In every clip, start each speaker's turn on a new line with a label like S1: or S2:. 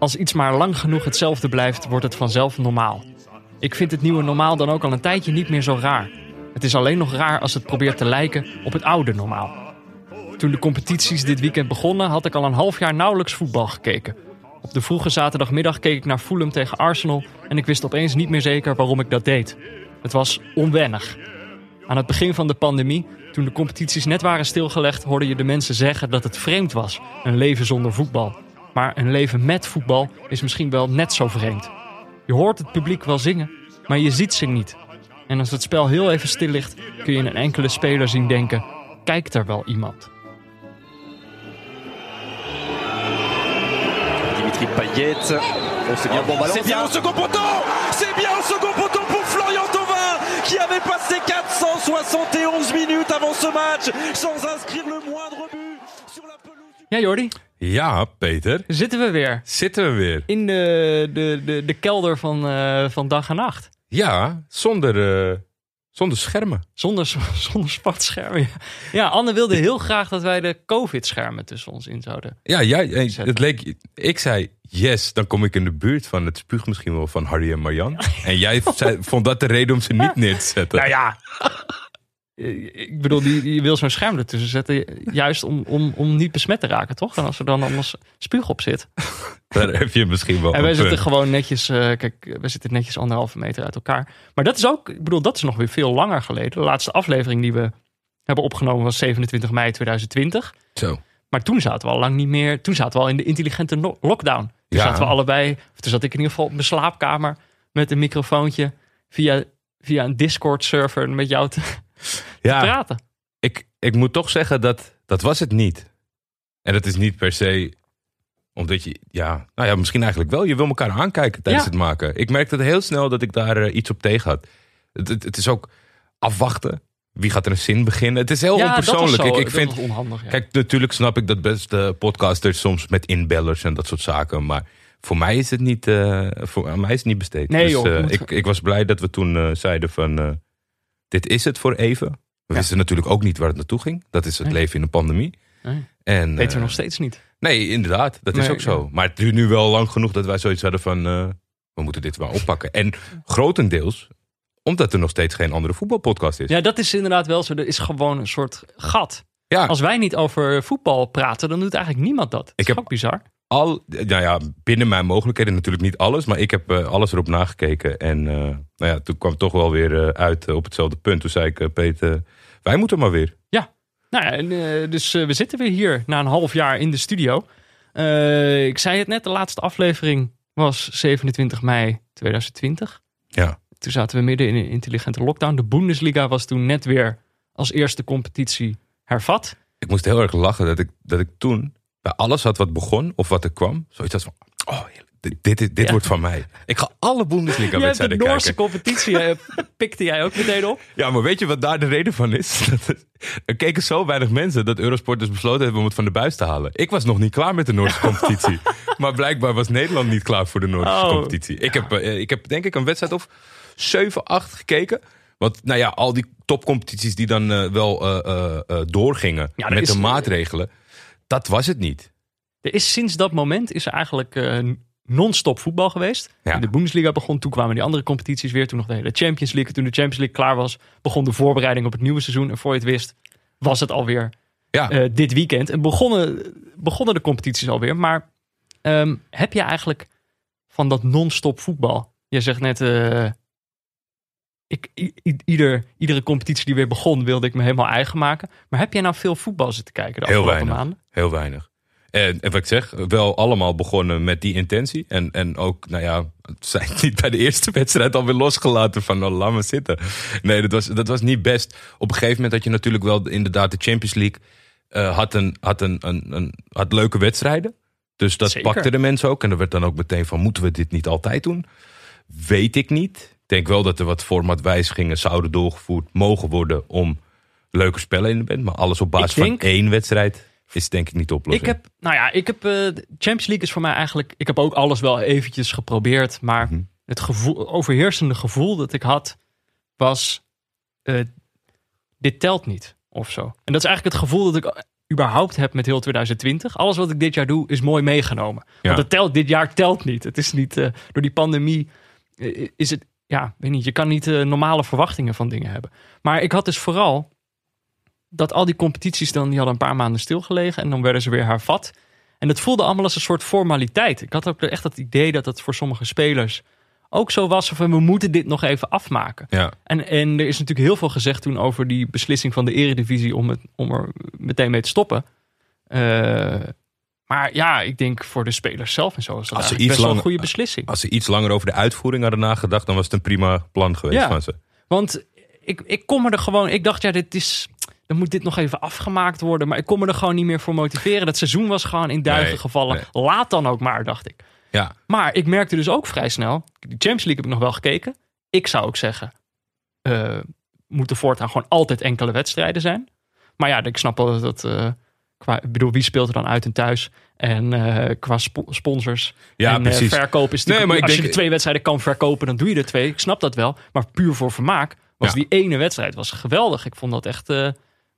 S1: Als iets maar lang genoeg hetzelfde blijft, wordt het vanzelf normaal. Ik vind het nieuwe normaal dan ook al een tijdje niet meer zo raar. Het is alleen nog raar als het probeert te lijken op het oude normaal. Toen de competities dit weekend begonnen, had ik al een half jaar nauwelijks voetbal gekeken. Op de vroege zaterdagmiddag keek ik naar Fulham tegen Arsenal en ik wist opeens niet meer zeker waarom ik dat deed. Het was onwennig. Aan het begin van de pandemie, toen de competities net waren stilgelegd, hoorde je de mensen zeggen dat het vreemd was, een leven zonder voetbal. Maar een leven met voetbal is misschien wel net zo vreemd. Je hoort het publiek wel zingen, maar je ziet ze niet. En als het spel heel even stil ligt, kun je een enkele speler zien denken: kijkt er wel iemand?
S2: Dimitri Payet. Oh, c'est bien bon ballon.
S3: C'est bien au second poteau C'est bien au second poteau pour Florian Thauvin qui avait passé 471 minutes avant ce match sans inscrire le moindre but sur la pelouse. du-
S1: Ja, Jordi,
S4: Ja, Peter.
S1: zitten we weer
S4: Zitten we weer.
S1: in de, de, de, de kelder van, eh, van dag en nacht.
S4: Ja, zonder, eh, zonder schermen.
S1: Zonder, zonder sportschermen. Ja, Anne wilde heel graag dat wij de COVID-schermen tussen ons in zouden.
S4: Ja, jij, eh, het leek, ik zei yes, dan kom ik in de buurt van het spuug misschien wel van Harry en Marjan. En jij zei, vond dat de reden om ze niet neer te zetten.
S1: Nou ja. Eh, Ik bedoel, die, je wil zo'n scherm ertussen zetten. Juist om, om, om niet besmet te raken, toch? En als er dan anders spuug op zit.
S4: Daar heb je misschien wel
S1: En wij zitten
S4: punt.
S1: gewoon netjes, eh, kijk, wij zitten netjes anderhalve meter uit elkaar. Maar dat is ook, ik bedoel, dat is nog weer veel langer geleden. De laatste aflevering die we hebben opgenomen was 27 mei 2020.
S4: Zo.
S1: Maar toen zaten we al lang niet meer, toen zaten we al in de intelligente no- lockdown. Toen
S4: Ja.
S1: zaten we allebei, of toen zat ik in ieder geval op mijn slaapkamer met een microfoontje via, via een Discord server met jou te,
S4: Ja,
S1: praten.
S4: ik, ik moet toch zeggen dat dat was het niet. En dat is niet per se omdat je, ja, nou ja, misschien eigenlijk wel. Je wil elkaar aankijken tijdens
S1: Ja.
S4: het maken. Ik merkte heel snel dat ik daar eh, iets op tegen had. Het, het, het is ook afwachten. Wie gaat er een zin beginnen? Het is heel
S1: ja,
S4: onpersoonlijk.
S1: zo,
S4: ik, ik vind,
S1: onhandig. Ja.
S4: Kijk, natuurlijk snap ik dat best podcasters soms met inbellers en dat soort zaken. Maar voor mij is het niet, eh, voor aan mij is het niet besteed.
S1: Nee,
S4: dus,
S1: joh,
S4: eh, ik, ik was blij dat we toen zeiden van dit is het voor even. We wisten natuurlijk ook niet waar het naartoe ging. Dat is het
S1: Nee.
S4: leven in een pandemie.
S1: Nee,
S4: En,
S1: weten we
S4: eh,
S1: nog steeds niet.
S4: Nee, inderdaad. Dat is ook zo. Maar het duurt nu wel lang genoeg dat wij zoiets hadden van eh, we moeten dit wel oppakken. En grotendeels omdat er nog steeds geen andere voetbalpodcast is.
S1: Ja, dat is inderdaad wel zo. Er is gewoon een soort gat.
S4: Ja,
S1: Als wij niet over voetbal praten, dan doet eigenlijk niemand dat. Dat
S4: Ik
S1: is
S4: heb-
S1: bizar.
S4: al, nou ja, binnen mijn mogelijkheden natuurlijk niet alles, maar ik heb eh, alles erop nagekeken. En nou ja, toen kwam het toch wel weer uit op hetzelfde punt. Toen zei ik, Peter, wij moeten maar weer.
S1: Nou ja, en, eh, dus eh, we zitten weer hier na een half jaar in de studio. Eh, ik zei het net, de laatste aflevering was 27 mei 2020.
S4: Ja,
S1: Toen zaten we midden in een intelligente lockdown. De Bundesliga was toen net weer als eerste competitie hervat.
S4: ik moest heel erg lachen dat ik, dat ik toen bij alles had wat begon of wat er kwam, zoiets had van, oh, heerlijk, dit, dit, is- dit
S1: Ja.
S4: wordt van mij. Ik ga alle
S1: Je hebt de
S4: Bundesliga-wedstrijden
S1: Noorse
S4: kijken.
S1: competitie, pikte jij ook meteen op.
S4: Ja, maar weet je wat daar de reden van is? Er keken zo weinig mensen dat Eurosport dus besloten heeft om het van de buis te halen. Ik was nog niet klaar met de Noorse competitie. Maar blijkbaar was Nederland niet klaar voor de Noorse
S1: Oh.
S4: competitie. Ik heb, eh, ik heb denk ik een wedstrijd of 7, 8 gekeken. Want nou ja, al die topcompetities die dan eh, wel eh, eh, eh, doorgingen
S1: Ja,
S4: met
S1: is-
S4: de maatregelen. Dat was het niet.
S1: Er is sinds dat moment is er eigenlijk non-stop voetbal geweest.
S4: Ja.
S1: De Bundesliga begon, toen kwamen die andere competities weer. Toen nog de hele Champions League. Toen de Champions League klaar was, begon de voorbereiding op het nieuwe seizoen. En voor je het wist, was het alweer
S4: Ja,
S1: eh, dit weekend. En begonnen, begonnen de competities alweer. Maar ehm, heb je eigenlijk van dat non-stop voetbal? Je zegt net, eh, ik, ieder, iedere competitie die weer begon, wilde ik me helemaal eigen maken. Maar heb jij nou veel voetbal zitten kijken de
S4: Heel
S1: afgelopen
S4: weinig.
S1: maanden?
S4: Heel weinig. En, en wat ik zeg, wel allemaal begonnen met die intentie. En, en ook, nou ja, het zijn niet bij de eerste wedstrijd alweer losgelaten van, nou, laat maar zitten. Nee, dat was, dat was niet best. Op een gegeven moment had je natuurlijk wel inderdaad de Champions League. eh, had, een, had, een, een, een, had leuke wedstrijden. Dus dat
S1: Zeker.
S4: pakte de mensen ook. En er werd dan ook meteen van, moeten we dit niet altijd doen? Weet ik niet. Ik denk wel dat er wat formatwijzigingen zouden doorgevoerd mogen worden om leuke spellen in de band. Maar alles op basis
S1: denk-
S4: van één wedstrijd is denk ik niet de oplossing.
S1: Ik heb, nou ja, ik heb, eh, Champions League is voor mij eigenlijk, ik heb ook alles wel eventjes geprobeerd, maar
S4: Mhm.
S1: het gevoel, overheersende gevoel dat ik had, was, eh, dit telt niet, of zo. En dat is eigenlijk het gevoel dat ik überhaupt heb met heel 2020. Alles wat ik dit jaar doe is mooi meegenomen.
S4: Ja.
S1: Want het telt, dit jaar telt niet. Het is niet, eh, door die pandemie is het, ja, weet niet, je kan niet normale verwachtingen van dingen hebben. Maar ik had dus vooral dat al die competities dan, die hadden een paar maanden stilgelegen en dan werden ze weer hervat. En het voelde allemaal als een soort formaliteit. Ik had ook echt het idee dat het voor sommige spelers ook zo was van we moeten dit nog even afmaken.
S4: Ja.
S1: En, en er is natuurlijk heel veel gezegd toen over die beslissing van de eredivisie om, het, om er meteen mee te stoppen. Eh, maar ja, ik denk voor de spelers zelf en zo is dat
S4: Als ze iets
S1: best wel een goede beslissing.
S4: Als ze iets langer over de uitvoering hadden nagedacht, dan was het een prima plan geweest
S1: Ja.
S4: van ze.
S1: Want ik, ik kom er gewoon, ik dacht ja, dit is, dan moet dit nog even afgemaakt worden. Maar ik kon me er gewoon niet meer voor motiveren. Dat seizoen was gewoon in duigen
S4: Nee,
S1: gevallen. Laat dan ook maar, dacht ik.
S4: Ja,
S1: Maar ik merkte dus ook vrij snel, de Champions League heb ik nog wel gekeken. Ik zou ook zeggen, eh moeten voortaan gewoon altijd enkele wedstrijden zijn. Maar ja, ik snap wel dat dat, eh, qua, ik bedoel, wie speelt er dan uit en thuis? En eh, qua spo- sponsors
S4: ja
S1: en
S4: precies.
S1: verkoop is
S4: Nee, maar ik
S1: als je
S4: denk-
S1: de twee wedstrijden kan verkopen, dan doe je er twee. Ik snap dat wel. Maar puur voor vermaak was
S4: Ja.
S1: die ene wedstrijd was geweldig. Ik vond dat echt,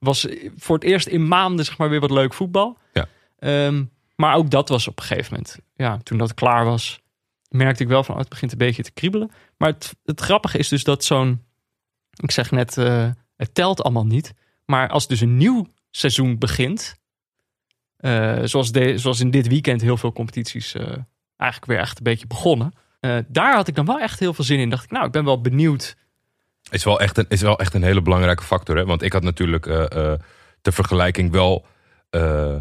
S1: was voor het eerst in maanden zeg maar weer wat leuk voetbal.
S4: Ja.
S1: Ehm, maar ook dat was op een gegeven moment, ja, toen dat klaar was, merkte ik wel van, oh, het begint een beetje te kriebelen. Maar het, het grappige is dus dat zo'n, ik zeg net, eh, het telt allemaal niet. Maar als dus een nieuw seizoen begint, eh, zoals, de, zoals in dit weekend heel veel competities eh, eigenlijk weer echt een beetje begonnen. daar had ik dan wel echt heel veel zin in. Dacht ik, nou, ik ben wel benieuwd.
S4: Is wel echt een, is wel echt een hele belangrijke factor. Hè? Want ik had natuurlijk ter vergelijking wel eh,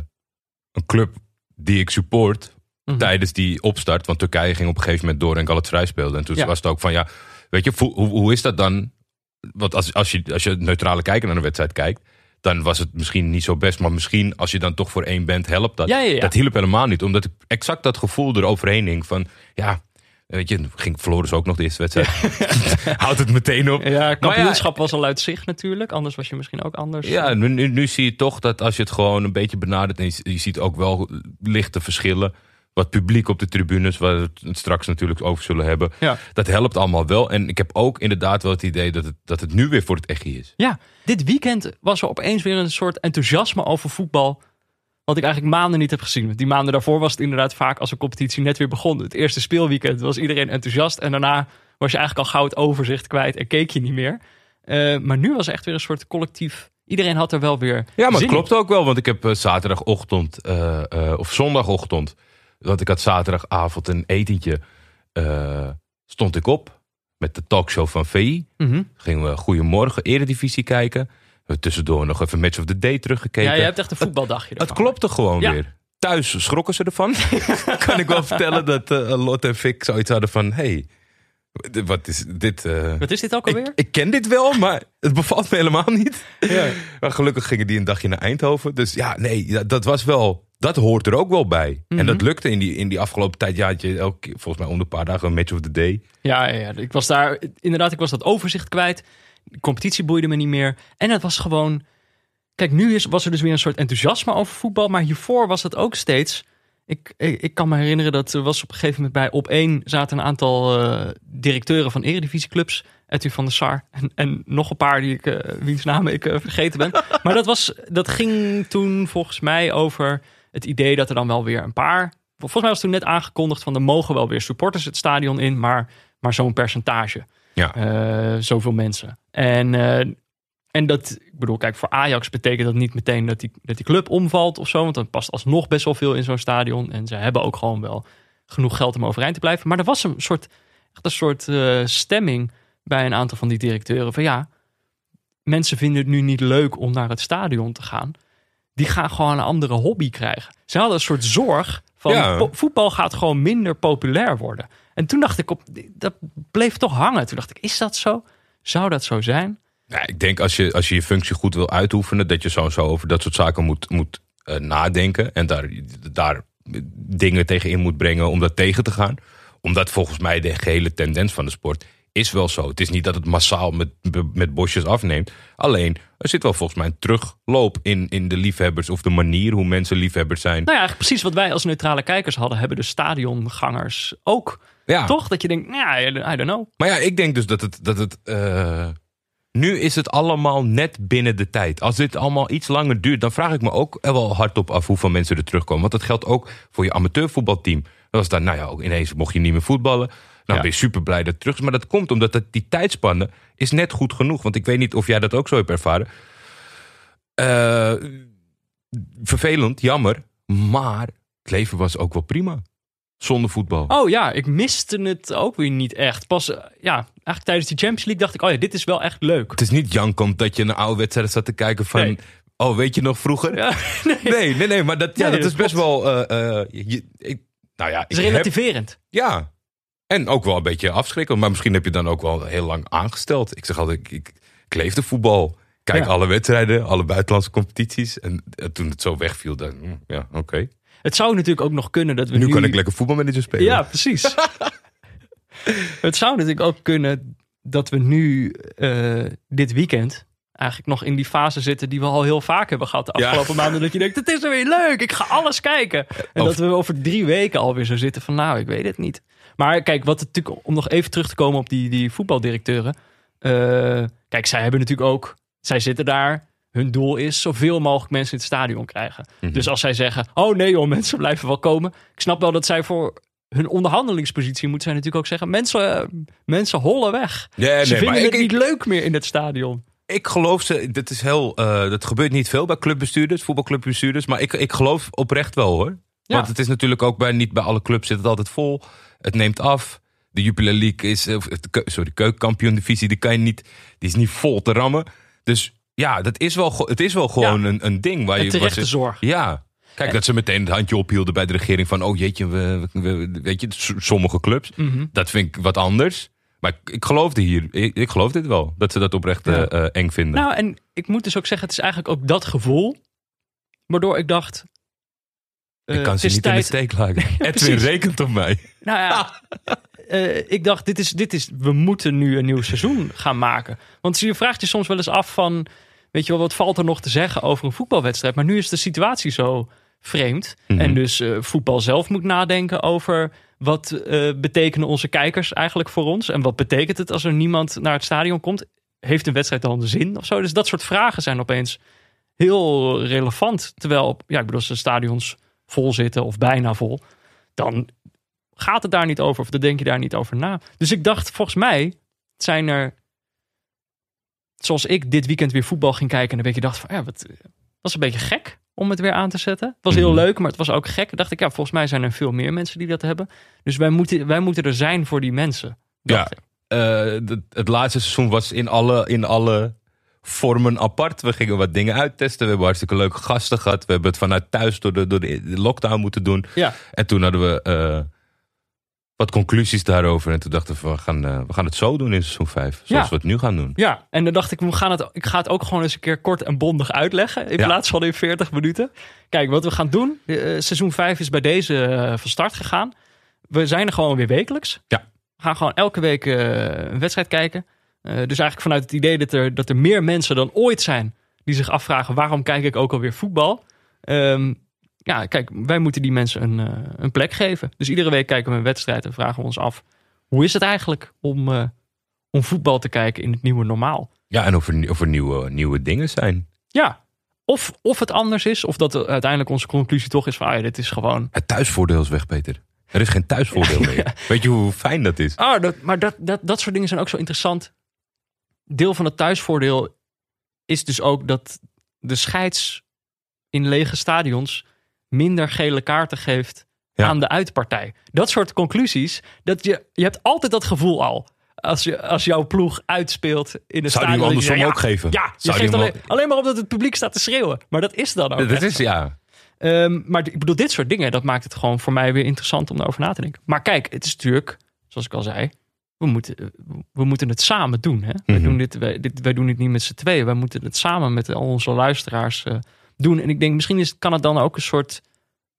S4: een club die ik support
S1: Mhm.
S4: tijdens die opstart. Want Turkije ging op een gegeven moment door en Galatasaray speelde. En toen
S1: Ja.
S4: was het ook van, ja, weet je, hoe, hoe, is dat dan? Want als, als, je, als je neutrale kijker naar een wedstrijd kijkt, dan was het misschien niet zo best. Maar misschien als je dan toch voor één bent, helpt dat.
S1: Ja, ja, ja.
S4: Dat hielp helemaal niet. Omdat ik exact dat gevoel eroverheen hing van, ja... Weet je, ging verloren ze ook nog de eerste wedstrijd. Houdt het meteen op.
S1: Ja, kampioenschap was al uit zich natuurlijk. Anders was je misschien ook anders.
S4: Ja, nu, nu, nu zie je toch dat als je het gewoon een beetje benadert... en je, je ziet ook wel lichte verschillen... wat publiek op de tribunes, waar we het straks natuurlijk over zullen hebben...
S1: Ja.
S4: dat helpt allemaal wel. En ik heb ook inderdaad wel het idee dat het, dat het nu weer voor het echt is.
S1: Ja, dit weekend was er opeens weer een soort enthousiasme over voetbal. Wat ik eigenlijk maanden niet heb gezien. Want Die maanden daarvoor was het inderdaad vaak als een competitie net weer begon. Het eerste speelweekend was iedereen enthousiast. En daarna was je eigenlijk al gauw het overzicht kwijt en keek je niet meer. Eh, maar nu was echt weer een soort collectief. Iedereen had er wel weer.
S4: Ja, maar het
S1: in.
S4: klopt ook wel. Want ik heb eh, zaterdagochtend eh, of zondagochtend... want ik had zaterdagavond een etentje... stond ik op met de talkshow van VI.
S1: Mhm.
S4: Gingen we Goedemorgen Eredivisie kijken. Tussendoor nog even Match of the Day teruggekeken.
S1: Ja, je hebt echt een voetbaldagje.
S4: Het
S1: ervan.
S4: klopte gewoon
S1: Ja.
S4: weer. Thuis schrokken ze ervan. kan ik wel vertellen dat eh Lot en Fik zoiets hadden van... hey, wat is dit? eh,
S1: Wat is dit ook alweer?
S4: ik, ik ken dit wel, maar het bevalt me helemaal niet.
S1: Ja.
S4: Maar gelukkig gingen die een dagje naar Eindhoven. Dus ja, nee, dat, dat was wel... Dat hoort er ook wel bij.
S1: Mhm.
S4: En dat lukte in die, in die afgelopen tijd. Ja, had je elke, keer, volgens mij om de paar dagen een match of the day.
S1: Ja, ja, ja, ik was daar inderdaad, ik was dat overzicht kwijt. De competitie boeide me niet meer. En het was gewoon. Kijk, nu is, was er dus weer een soort enthousiasme over voetbal. Maar hiervoor was het ook steeds. Ik, ik, ik kan me herinneren dat er was op een gegeven moment bij op één zaten een aantal eh, directeuren van eredivisieclubs. Edwin van der Sar en, en nog een paar die ik, eh, wiens namen ik eh, vergeten ben. maar dat, was, dat ging toen volgens mij over het idee dat er dan wel weer een paar. Volgens mij was toen net aangekondigd van er mogen wel weer supporters het stadion in, maar, maar zo'n percentage.
S4: Ja.
S1: Eh, zoveel mensen. En, eh, en dat, ik bedoel, kijk, voor Ajax betekent dat niet meteen dat die, dat die club omvalt of zo. Want dan past alsnog best wel veel in zo'n stadion. En ze hebben ook gewoon wel genoeg geld om overeind te blijven. Maar er was een soort, echt een soort eh, stemming bij een aantal van die directeuren. Van ja, mensen vinden het nu niet leuk om naar het stadion te gaan. Die gaan gewoon een andere hobby krijgen. Ze hadden een soort zorg van
S4: Ja.
S1: voetbal gaat gewoon minder populair worden. En toen dacht ik op, dat bleef toch hangen. Toen dacht ik, is dat zo? Zou dat zo zijn?
S4: Ja, ik denk als je, als je je functie goed wil uitoefenen, dat je zo, over dat soort zaken moet, moet eh, nadenken. En daar, daar dingen tegen in moet brengen om dat tegen te gaan. Omdat volgens mij de gehele tendens van de sport is wel zo. Het is niet dat het massaal met, met bosjes afneemt. Alleen, er zit wel volgens mij een terugloop in, in de liefhebbers of de manier hoe mensen liefhebbers zijn.
S1: Nou ja, precies wat wij als neutrale kijkers hadden, hebben de stadiongangers ook.
S4: Ja.
S1: Toch? Dat je denkt, nou ja, I don't know.
S4: Maar ja, ik denk dus dat het, dat het, eh, Nu is het allemaal net binnen de tijd. Als dit allemaal iets langer duurt, dan vraag ik me ook wel hardop af hoeveel mensen er terugkomen. Want dat geldt ook voor je amateurvoetbalteam. Dat was dan, nou ja, ook ineens mocht je niet meer voetballen. Nou
S1: Ja.
S4: ben je super blij dat het terug is. Maar dat komt omdat het, die tijdspanne is net goed genoeg. Want ik weet niet of jij dat ook zo hebt ervaren. Eh, vervelend, jammer. Maar het leven was ook wel prima. Zonder voetbal.
S1: Oh ja, ik miste het ook weer niet echt. Pas, eh, ja, eigenlijk tijdens die Champions League dacht ik, oh ja, dit is wel echt leuk.
S4: Het is niet jankend dat je een oude wedstrijd zat te kijken van...
S1: Nee.
S4: Oh, weet je nog vroeger?
S1: Ja, nee.
S4: Nee, nee, nee, maar dat, ja,
S1: Nee,
S4: dat is best wel... eh, eh, je, ik, nou ja,
S1: Het is
S4: heb,
S1: relativerend.
S4: ja. En ook wel een beetje afschrikkend. Maar misschien heb je dan ook wel heel lang aangesteld. Ik zeg altijd, ik, ik, ik leefde voetbal. Kijk
S1: Ja.
S4: alle wedstrijden, alle buitenlandse competities. En toen het zo wegviel, dan, hm, ja, oké.
S1: Het zou natuurlijk ook nog kunnen dat we nu...
S4: Nu kan ik lekker voetbalmanager spelen.
S1: Ja, precies. het zou natuurlijk ook kunnen dat we nu eh, dit weekend eigenlijk nog in die fase zitten die we al heel vaak hebben gehad de
S4: Ja.
S1: afgelopen maanden. Dat je denkt, het is weer leuk, ik ga alles kijken. En
S4: Of-
S1: dat we over drie weken alweer zo zitten van, nou, ik weet het niet. Maar kijk, wat het natuurlijk, om nog even terug te komen op die, die voetbaldirecteuren. eh, kijk, zij hebben natuurlijk ook, zij zitten daar. Hun doel is zoveel mogelijk mensen in het stadion krijgen.
S4: Mhm.
S1: Dus als zij zeggen, oh nee joh, mensen blijven wel komen. Ik snap wel dat zij voor hun onderhandelingspositie moeten zij natuurlijk ook zeggen, mensen, eh, mensen hollen weg. Ze
S4: nee,
S1: vinden het
S4: ik,
S1: niet
S4: ik,
S1: leuk meer in het stadion.
S4: ik geloof ze. Dat, is heel, eh, dat gebeurt niet veel bij clubbestuurders, voetbalclubbestuurders. Maar ik, ik geloof oprecht wel hoor.
S1: Ja.
S4: Want het is natuurlijk ook bij, niet bij alle clubs zit het altijd vol. Het neemt af. De Jupiler League is, of sorry, keukenkampioen divisie, die kan je niet, die is niet vol te rammen. Dus ja, dat is wel, het is wel gewoon een, een ding waar
S1: En
S4: je.
S1: terechte zorg.
S4: Ja. Kijk, dat ze meteen het handje ophielden bij de regering van, oh jeetje, we, we- we- weet je, sommige clubs.
S1: Mhm.
S4: Dat vind ik wat anders. Maar ik, ik geloofde hier, ik, ik geloof dit wel, dat ze dat oprecht eh,
S1: Ja.
S4: eh, eng vinden.
S1: Nou, en ik moet dus ook zeggen, het is eigenlijk ook dat gevoel. Waardoor ik dacht. eh,
S4: ik kan
S1: het
S4: ze niet in de steek laten. Edwin
S1: precies.
S4: rekent op mij.
S1: Nou ja, eh, ik dacht, dit is, dit is, we moeten nu een nieuw seizoen gaan maken. Want je vraagt je soms wel eens af van, weet je wel, wat valt er nog te zeggen over een voetbalwedstrijd? Maar nu is de situatie zo vreemd.
S4: Mhm.
S1: En dus eh, voetbal zelf moet nadenken over wat eh, betekenen onze kijkers eigenlijk voor ons? En wat betekent het als er niemand naar het stadion komt? Heeft een wedstrijd dan zin of zo? Dus dat soort vragen zijn opeens heel relevant. Terwijl, ja, ik bedoel, als de stadions vol zitten of bijna vol, dan gaat het daar niet over of dan denk je daar niet over na. Dus ik dacht, volgens mij zijn er, zoals ik dit weekend weer voetbal ging kijken en een beetje dacht van, ja, wat was een beetje gek om het weer aan te zetten. Het was heel
S4: Mhm.
S1: leuk, maar het was ook gek. Dan dacht ik, ja, volgens mij zijn er veel meer mensen die dat hebben. Dus wij moeten, wij moeten er zijn voor die mensen.
S4: Ja. Eh, het, laatste seizoen was in alle, in alle vormen apart. We gingen wat dingen uittesten. We hebben hartstikke leuke gasten gehad. We hebben het vanuit thuis door de, door de de lockdown moeten doen.
S1: ja.
S4: En toen hadden we eh, wat conclusies daarover. En toen dachten we, we gaan, eh, we gaan het zo doen in seizoen 5. Zoals
S1: Ja.
S4: we het nu gaan doen.
S1: Ja, en dan dacht ik, we gaan het, ik ga het ook gewoon eens een keer kort en bondig uitleggen. In
S4: Ja.
S1: plaats van in 40 minuten. Kijk, wat we gaan doen. eh, seizoen 5 is bij deze eh, van start gegaan. We zijn er gewoon weer wekelijks.
S4: Ja.
S1: We gaan gewoon elke week een wedstrijd kijken. Dus eigenlijk vanuit het idee dat er, dat er meer mensen dan ooit zijn... die zich afvragen, waarom kijk ik ook alweer voetbal? Ehm, ja, kijk, wij moeten die mensen een, eh, een plek geven. Dus iedere week kijken we een wedstrijd en vragen we ons af... hoe is het eigenlijk om, eh, om voetbal te kijken in het nieuwe normaal?
S4: Ja, en of er, of er nieuwe, nieuwe dingen zijn.
S1: Ja, of, of het anders is, of dat uiteindelijk onze conclusie toch is van, ah ja, dit is gewoon...
S4: Het thuisvoordeel is weg, Peter. Er is geen thuisvoordeel meer. Weet je hoe fijn dat is?
S1: Ah, dat, maar dat, dat, dat soort dingen zijn ook zo interessant. Deel van het thuisvoordeel is dus ook dat de scheids in lege stadions minder gele kaarten geeft
S4: Ja.
S1: aan de uitpartij. Dat soort conclusies, dat je, je hebt altijd dat gevoel al. Als, je, als jouw ploeg uitspeelt in het
S4: Zou
S1: stadion. je
S4: andersom ook geven?
S1: Ja, je
S4: Zou
S1: geeft alleen, alleen maar omdat het publiek staat te schreeuwen. Maar dat is dan ook.
S4: Dat
S1: echt
S4: is, ja.
S1: Ehm, maar ik bedoel, dit soort dingen, dat maakt het gewoon voor mij weer interessant om daarover na te denken. Maar kijk, het is natuurlijk, zoals ik al zei, we moeten, we moeten het samen doen. Hè? wij,
S4: Mhm.
S1: doen dit, wij, dit, wij doen het niet met z'n tweeën. Wij moeten het samen met al onze luisteraars eh, doen. En ik denk, misschien is, kan het dan ook een soort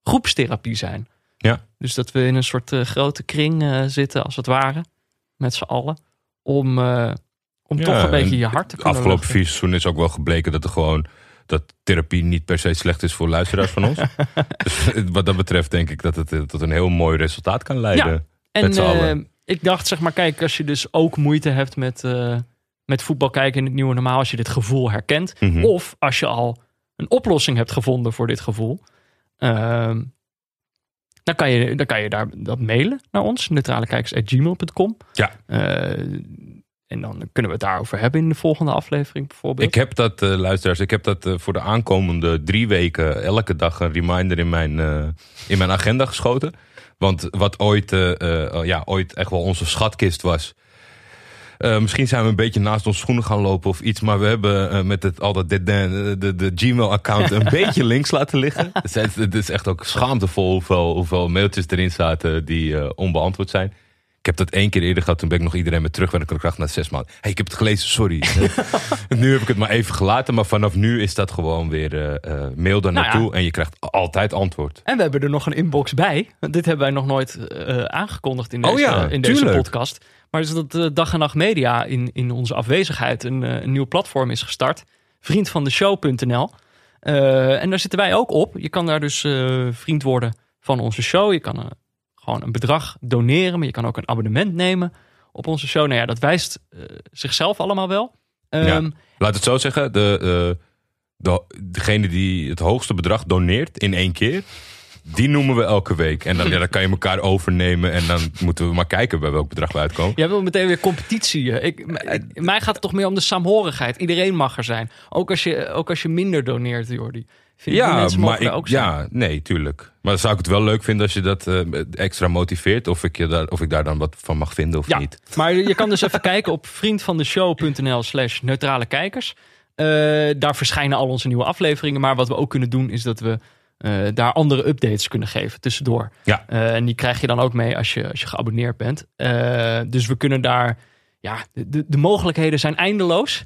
S1: groepstherapie zijn.
S4: Ja.
S1: Dus dat we in een soort eh, grote kring eh, zitten, als het ware, met z'n allen. Om, eh, om
S4: Ja,
S1: toch een beetje
S4: en
S1: je hart te kunnen
S4: Afgelopen vier seizoenen is ook wel gebleken dat er gewoon dat therapie niet per se slecht is voor luisteraars van ons. dus wat dat betreft denk ik dat het tot een heel mooi resultaat kan leiden.
S1: En
S4: allen.
S1: eh, ik dacht, zeg maar, kijk, als je dus ook moeite hebt met, met voetbal kijken in het nieuwe normaal als je dit gevoel herkent.
S4: Mhm.
S1: Of als je al een oplossing hebt gevonden voor dit gevoel. ehm, dan, kan je, dan kan je daar dat mailen naar ons, neutralekijkers.gmail.com.
S4: Ja.
S1: Eh, en dan kunnen we het daarover hebben in de volgende aflevering bijvoorbeeld.
S4: Ik heb dat, eh, luisteraars, ik heb dat eh, voor de aankomende drie weken elke dag een reminder in mijn, in mijn agenda geschoten. Want wat ooit, ja, ooit echt wel onze schatkist was. Eh, misschien zijn we een beetje naast onze schoenen gaan lopen of iets. Maar we hebben eh, met het, al dat de, de, de, de Gmail-account een beetje links laten liggen. Het is, het is echt ook schaamtevol hoeveel, hoeveel mailtjes erin zaten die eh, onbeantwoord zijn. Ik heb dat één keer eerder gehad. Toen ben ik nog iedereen met terugwerkende kracht na zes maanden. Hey, ik heb het gelezen, sorry. nu heb ik het maar even gelaten. Maar vanaf nu is dat gewoon weer eh, eh, mail daar
S1: Nou ja.
S4: naartoe. En je krijgt altijd antwoord.
S1: En we hebben er nog een inbox bij. Want dit hebben wij nog nooit eh, aangekondigd in
S4: Oh
S1: deze,
S4: ja,
S1: in deze podcast. Maar is dat eh, Dag en Nacht Media in, in onze afwezigheid een, eh, een nieuw platform is gestart. Vriendvandeshow.nl. Eh en daar zitten wij ook op. Je kan daar dus vriend worden van onze show. Je kan gewoon een bedrag doneren. Maar je kan ook een abonnement nemen op onze show. Nou ja, dat wijst zichzelf allemaal wel. Ehm.
S4: Laat het zo zeggen. De, de, degene die het hoogste bedrag doneert in één keer. Die noemen we elke week. En dan, ja, dan kan je elkaar overnemen. En dan moeten we maar kijken bij welk bedrag we uitkomen.
S1: Jij wil meteen weer competitie. Ik, ik- mij gaat het toch meer om de saamhorigheid. Iedereen mag er zijn. Ook als je, ook als je minder doneert, Jordi. Vind
S4: Ja,
S1: mensen
S4: maar ik,
S1: ook zijn.
S4: ja, nee, tuurlijk. Maar dan zou ik het wel leuk vinden als je dat eh, extra motiveert. Of ik, je daar, of ik daar dan wat van mag vinden of
S1: Ja,
S4: niet.
S1: maar je kan dus even kijken op vriendvandeshow.nl slash neutrale kijkers. Eh, daar verschijnen al onze nieuwe afleveringen. Maar wat we ook kunnen doen is dat we eh, daar andere updates kunnen geven tussendoor.
S4: Ja.
S1: Eh, en die krijg je dan ook mee als je, als je geabonneerd bent. Eh, dus we kunnen daar... Ja, de, de, de mogelijkheden zijn eindeloos.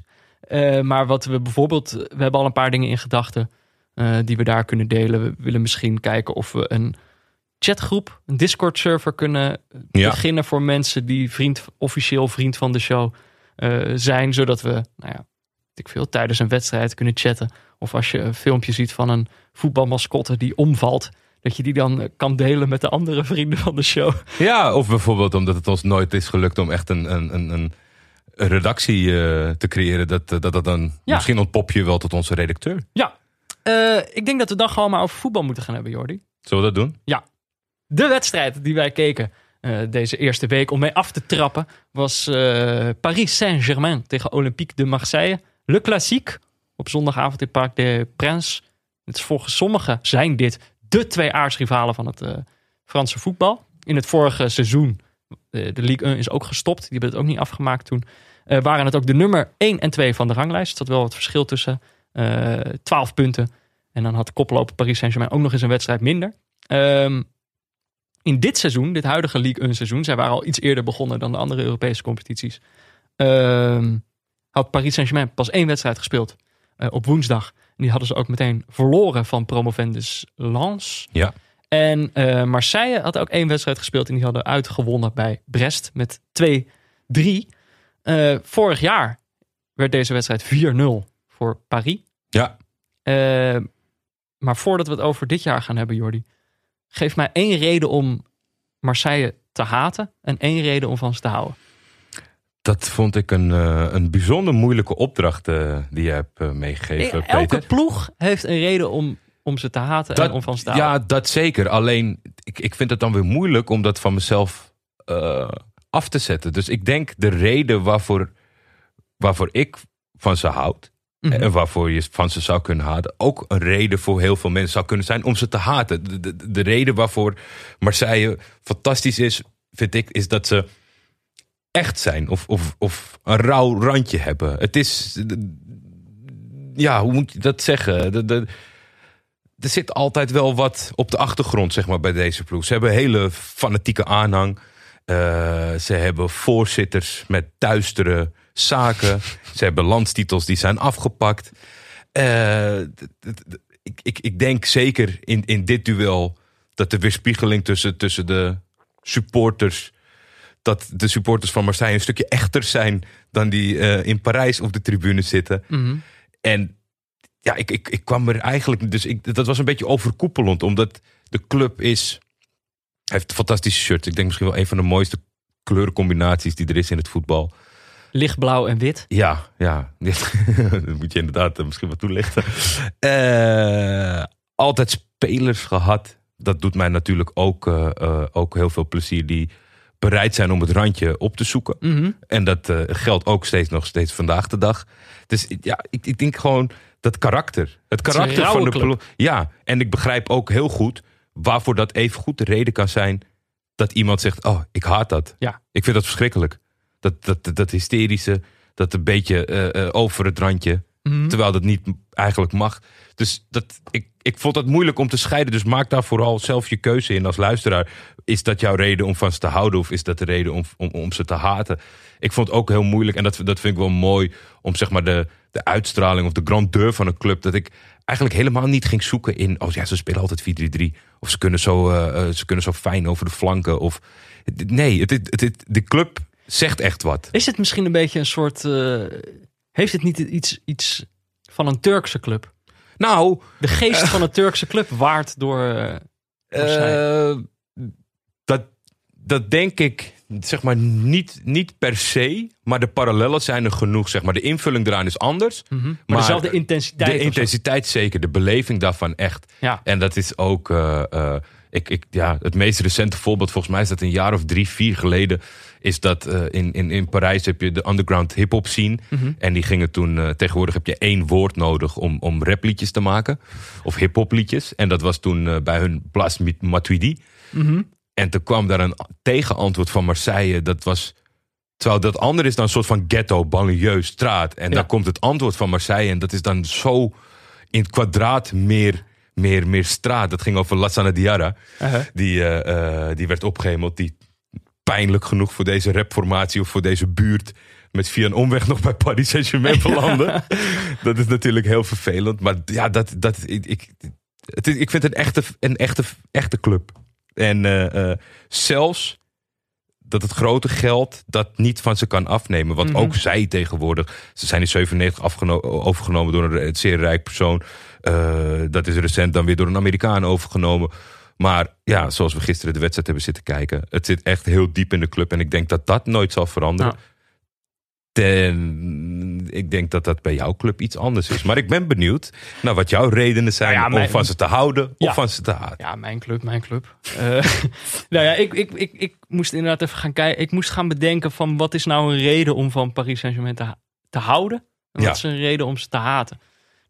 S1: Maar wat we bijvoorbeeld... We hebben al een paar dingen in gedachten die we daar kunnen delen. We willen misschien kijken of we een chatgroep, een Discord-server kunnen
S4: Ja.
S1: beginnen voor mensen die vriend, officieel vriend van de show zijn. Zodat we, nou ja, ik veel, tijdens een wedstrijd kunnen chatten. Of als je een filmpje ziet van een voetbalmascotte die omvalt. Dat je die dan eh, kan delen met de andere vrienden van de show.
S4: Ja, of bijvoorbeeld omdat het ons nooit is gelukt om echt een, een, een, een redactie eh, te creëren. Dat, dat, dat dan,
S1: Ja.
S4: Misschien ontpop je wel tot onze redacteur.
S1: Ja, eh, ik denk dat we dan gewoon maar over voetbal moeten gaan hebben, Jordi.
S4: Zullen we dat doen?
S1: De wedstrijd die wij keken eh, deze eerste week om mee af te trappen was eh, Paris Saint-Germain tegen Olympique de Marseille. Le Classique op zondagavond in Parc des Princes. Het is volgens sommigen zijn dit de twee aardsrivalen van het eh, Franse voetbal. In het vorige seizoen, eh, de Ligue 1 is ook gestopt. Die hebben het ook niet afgemaakt toen. Eh, waren het ook de nummer 1 en 2 van de ranglijst. Er zat wel wat verschil tussen. eh 12 punten. En dan had de koploper Paris Saint-Germain ook nog eens een wedstrijd minder. Ehm, in dit seizoen, dit huidige League 1 seizoen, zij waren al iets eerder begonnen dan de andere Europese competities. ehm, had Paris Saint-Germain pas één wedstrijd gespeeld op woensdag. En die hadden ze ook meteen verloren van promovendus Lens.
S4: Ja.
S1: En eh, Marseille had ook één wedstrijd gespeeld en die hadden uitgewonnen bij Brest met 2-3. Eh, vorig jaar werd deze wedstrijd 4-0 voor Paris.
S4: Ja.
S1: Eh, maar voordat we het over dit jaar gaan hebben, Jordi. Geef mij één reden om Marseille te haten en één reden om van ze te houden.
S4: Dat vond ik een, eh, een bijzonder moeilijke opdracht eh, die je hebt eh, meegegeven,
S1: Elke
S4: Peter.
S1: ploeg heeft een reden om, om ze te haten en om van te houden.
S4: ja, dat zeker. Alleen, ik, ik vind het dan weer moeilijk om dat van mezelf af te zetten. Dus ik denk de reden waarvoor, waarvoor ik van ze houd...
S1: Mhm.
S4: en waarvoor je van ze zou kunnen haten... ook een reden voor heel veel mensen zou kunnen zijn om ze te haten. De, de, de reden waarvoor Marseille fantastisch is, vind ik... is dat ze echt zijn of, of, of een rauw randje hebben. Het is... Ja, hoe moet je dat zeggen? De, de, er zit altijd wel wat op de achtergrond, zeg maar, bij deze ploeg. Ze hebben hele fanatieke aanhang. Eh, ze hebben voorzitters met duistere zaken. ze hebben landstitels die zijn afgepakt. Eh, ik, ik, ik denk zeker in, in dit duel dat de weerspiegeling tussen, tussen de supporters. Dat de supporters van Marseille een stukje echter zijn dan die eh, in Parijs op de tribune zitten.
S1: Mhm.
S4: En ja, ik, ik, ik kwam er eigenlijk. Dus ik, dat was een beetje overkoepelend, omdat de club is. Heeft fantastische shirts. Ik denk misschien wel een van de mooiste kleurencombinaties die er is in het voetbal.
S1: Lichtblauw en wit.
S4: Ja, ja. dat moet je inderdaad eh, misschien wat toelichten. Eh, altijd spelers gehad. Dat doet mij natuurlijk ook, ook heel veel plezier. Die bereid zijn om het randje op te zoeken.
S1: Mhm.
S4: En dat eh, geldt ook steeds nog steeds vandaag de dag. Dus ja, ik, ik denk gewoon dat karakter. Het karakter van de ploeg. Ja, en ik begrijp ook heel goed waarvoor dat even goed de reden kan zijn dat iemand zegt: Oh, ik haat dat.
S1: Ja.
S4: Ik vind dat verschrikkelijk. Dat, dat, dat, dat hysterische, dat een beetje eh, eh, over het randje.
S1: Mhm.
S4: Terwijl dat niet eigenlijk mag. Dus dat, ik, ik vond dat moeilijk om te scheiden. Dus maak daar vooral zelf je keuze in als luisteraar. Is dat jouw reden om van ze te houden? Of is dat de reden om, om, om ze te haten? Ik vond het ook heel moeilijk. En dat, dat vind ik wel mooi. Om zeg maar de, de uitstraling of de grandeur van een club. Dat ik eigenlijk helemaal niet ging zoeken in. Oh ja, ze spelen altijd 4-3-3. Of ze kunnen, zo, eh, eh, ze kunnen zo fijn over de flanken. Of, nee, het, het, het- de club zegt echt wat.
S1: Is het misschien een beetje een soort... eh, heeft het niet iets, iets van een Turkse club?
S4: Nou,
S1: De geest van een Turkse club waard door... eh, door.
S4: Eh, dat, dat denk ik, zeg maar, niet, niet per se. Maar de parallellen zijn er genoeg. Zeg maar. De invulling eraan is anders.
S1: Mhm. Maar,
S4: maar
S1: dezelfde intensiteit.
S4: De
S1: zo.
S4: intensiteit zeker. De beleving daarvan echt.
S1: Ja.
S4: En dat is ook... eh, eh, ik, ik, ja, het meest recente voorbeeld, volgens mij is dat een jaar of drie, vier geleden... is dat eh, in, in, in Parijs heb je de underground hip-hop scene.
S1: Mhm.
S4: En die gingen toen... eh, tegenwoordig heb je één woord nodig om, om rapliedjes te maken. Of hip-hop liedjes. En dat was toen eh, bij hun Place Matuidi.
S1: Mhm.
S4: En toen kwam daar een tegenantwoord van Marseille. Dat was. Terwijl dat andere is dan een soort van ghetto, banlieue, straat. En
S1: Ja.
S4: daar komt het antwoord van Marseille. En dat is dan zo in het kwadraat meer, meer, meer straat. Dat ging over Lassana Diarra.
S1: Uh-huh.
S4: Die, die werd opgehemeld. Die pijnlijk genoeg voor deze rapformatie of voor deze buurt. Met via een omweg nog bij Paris Saint-Germain belanden. dat is natuurlijk heel vervelend. Maar ja, dat, dat, ik, ik, het ik vind het een echte, een echte, echte club. En eh, eh, zelfs dat het grote geld dat niet van ze kan afnemen. Want
S1: Mhm.
S4: ook zij tegenwoordig. Ze zijn in 97 afgeno- overgenomen door een zeer rijk persoon. Eh, dat is recent dan weer door een Amerikaan overgenomen. Maar ja, zoals we gisteren de wedstrijd hebben zitten kijken. Het zit echt heel diep in de club. En ik denk dat dat nooit zal veranderen. Ten, ik denk dat dat bij jouw club iets anders is. Maar ik ben benieuwd naar wat jouw redenen zijn
S1: Nou ja,
S4: om van ze te houden
S1: Ja.
S4: of van ze te haten.
S1: Ja, mijn club, mijn club. Eh, nou ja, ik, ik, ik, ik moest inderdaad even gaan kijken. Ik moest gaan bedenken van wat is nou een reden om van Paris Saint-Germain te, te houden? En wat
S4: Ja.
S1: is een reden om ze te haten?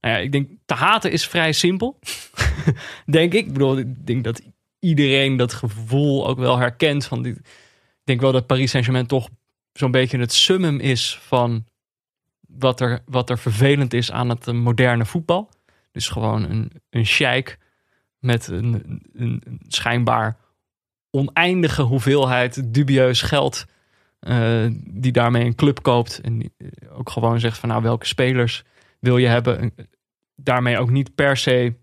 S1: Nou ja, ik denk te haten is vrij simpel. denk ik. Ik bedoel, ik denk dat iedereen dat gevoel ook wel herkent. Van dit. Ik denk wel dat Paris Saint-Germain toch zo'n beetje het summum is van wat er, wat er vervelend is aan het eh, moderne voetbal. Dus gewoon een, een sheik met een, een, schijnbaar oneindige hoeveelheid dubieus geld. eh, die daarmee een club koopt. En die, eh, ook gewoon zegt van nou welke spelers wil je hebben. En daarmee ook niet per se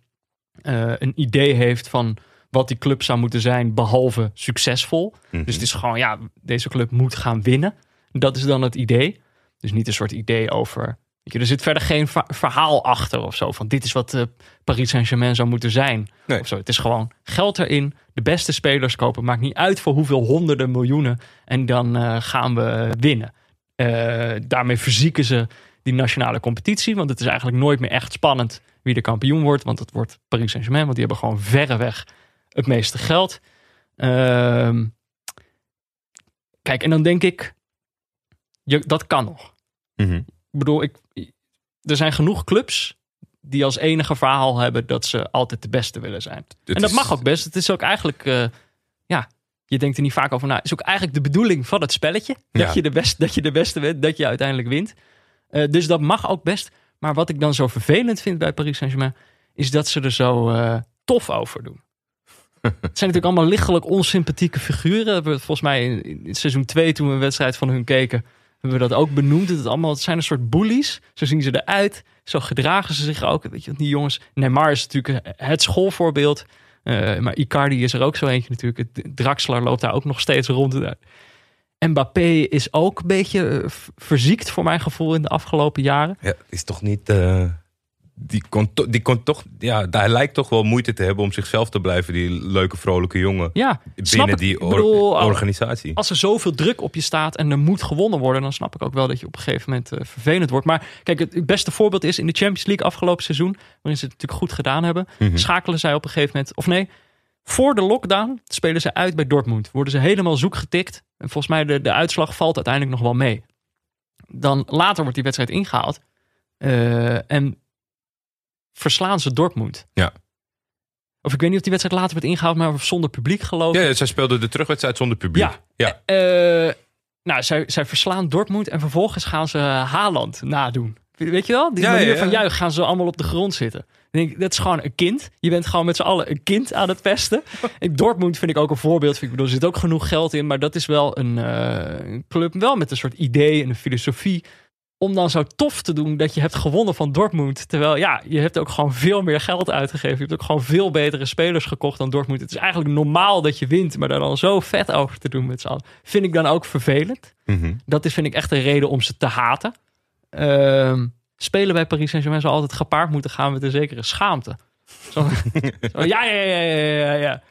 S1: eh, een idee heeft van wat die club zou moeten zijn. Behalve succesvol.
S4: Mhm.
S1: Dus het is gewoon ja deze club moet gaan winnen. Dat is dan het idee. Dus niet een soort idee over. Je, er zit verder geen verhaal achter of zo. Van dit is wat eh, Paris Saint-Germain zou moeten zijn.
S4: Nee.
S1: Of zo. Het is gewoon geld erin. De beste spelers kopen. Maakt niet uit voor hoeveel honderden miljoenen. En dan eh, gaan we winnen. Daarmee verzieken ze die nationale competitie. Want het is eigenlijk nooit meer echt spannend wie de kampioen wordt. Want het wordt Paris Saint-Germain. Want die hebben gewoon verreweg het meeste geld. Ehm, kijk, en dan denk ik, je, dat kan nog.
S4: Mhm.
S1: Ik bedoel, ik, er zijn genoeg clubs die als enige verhaal hebben dat ze altijd de beste willen zijn.
S4: Het
S1: en dat
S4: is-
S1: mag ook best. Het is ook eigenlijk, eh, ja, je denkt er niet vaak over na. Het is ook eigenlijk de bedoeling van het spelletje. Dat,
S4: Ja.
S1: je, de best, dat je de beste bent, dat je uiteindelijk wint. Eh, dus dat mag ook best. Maar wat ik dan zo vervelend vind bij Paris Saint-Germain, is dat ze er zo eh, tof over doen. Het zijn natuurlijk allemaal lichtelijk onsympathieke figuren. We volgens mij in, in seizoen 2, toen we een wedstrijd van hun keken, hebben we dat ook benoemd. Het, allemaal, het zijn een soort bullies. Zo zien ze eruit. Zo gedragen ze zich ook. Weet je, die jongens. Neymar is natuurlijk het schoolvoorbeeld. Eh, maar Icardi is er ook zo eentje natuurlijk. Draxler loopt daar ook nog steeds rond. Mbappé is ook een beetje eh, verziekt voor mijn gevoel in de afgelopen jaren.
S4: Ja, is toch niet. eh, die kon, to- die kon toch, ja, hij lijkt toch wel moeite te hebben om zichzelf te blijven, die leuke, vrolijke jongen.
S1: Ja,
S4: binnen die
S1: Ik
S4: or-
S1: bedoel,
S4: organisatie.
S1: als er zoveel druk op je staat en er moet gewonnen worden, dan snap ik ook wel dat je op een gegeven moment eh, vervelend wordt. Maar kijk, het, het beste voorbeeld is in de Champions League afgelopen seizoen, waarin ze het natuurlijk goed gedaan hebben,
S4: Mhm.
S1: schakelen zij op een gegeven moment, of nee, voor de lockdown spelen ze uit bij Dortmund. Worden ze helemaal zoek getikt. En volgens mij de, de uitslag valt uiteindelijk nog wel mee. Dan later wordt die wedstrijd ingehaald. eh, en verslaan ze Dortmund.
S4: Ja.
S1: Of ik weet niet of die wedstrijd later werd ingehaald, maar zonder publiek geloof ik.
S4: Ja, zij speelde de terugwedstrijd zonder publiek.
S1: Ja.
S4: ja.
S1: Eh, nou, zij, zij verslaan Dortmund en vervolgens gaan ze Haaland nadoen. Weet je wel? Die
S4: Ja,
S1: manier
S4: ja, ja.
S1: van juich gaan ze allemaal op de grond zitten. Ik denk, dat is gewoon een kind. Je bent gewoon met z'n allen een kind aan het pesten. En Dortmund vind ik ook een voorbeeld. Ik bedoel, er zit ook genoeg geld in. Maar dat is wel een, eh, een club wel met een soort idee en een filosofie. Om dan zo tof te doen dat je hebt gewonnen van Dortmund. Terwijl ja, je hebt ook gewoon veel meer geld uitgegeven. Je hebt ook gewoon veel betere spelers gekocht dan Dortmund. Het is eigenlijk normaal dat je wint. Maar daar dan zo vet over te doen met z'n allen. Vind ik dan ook vervelend.
S4: Mhm.
S1: Dat is, vind ik, echt een reden om ze te haten. Ehm, spelen bij Paris Saint-Germain zal altijd gepaard moeten gaan met een zekere schaamte. Zo, zo, ja, ja, ja, ja, ja, ja.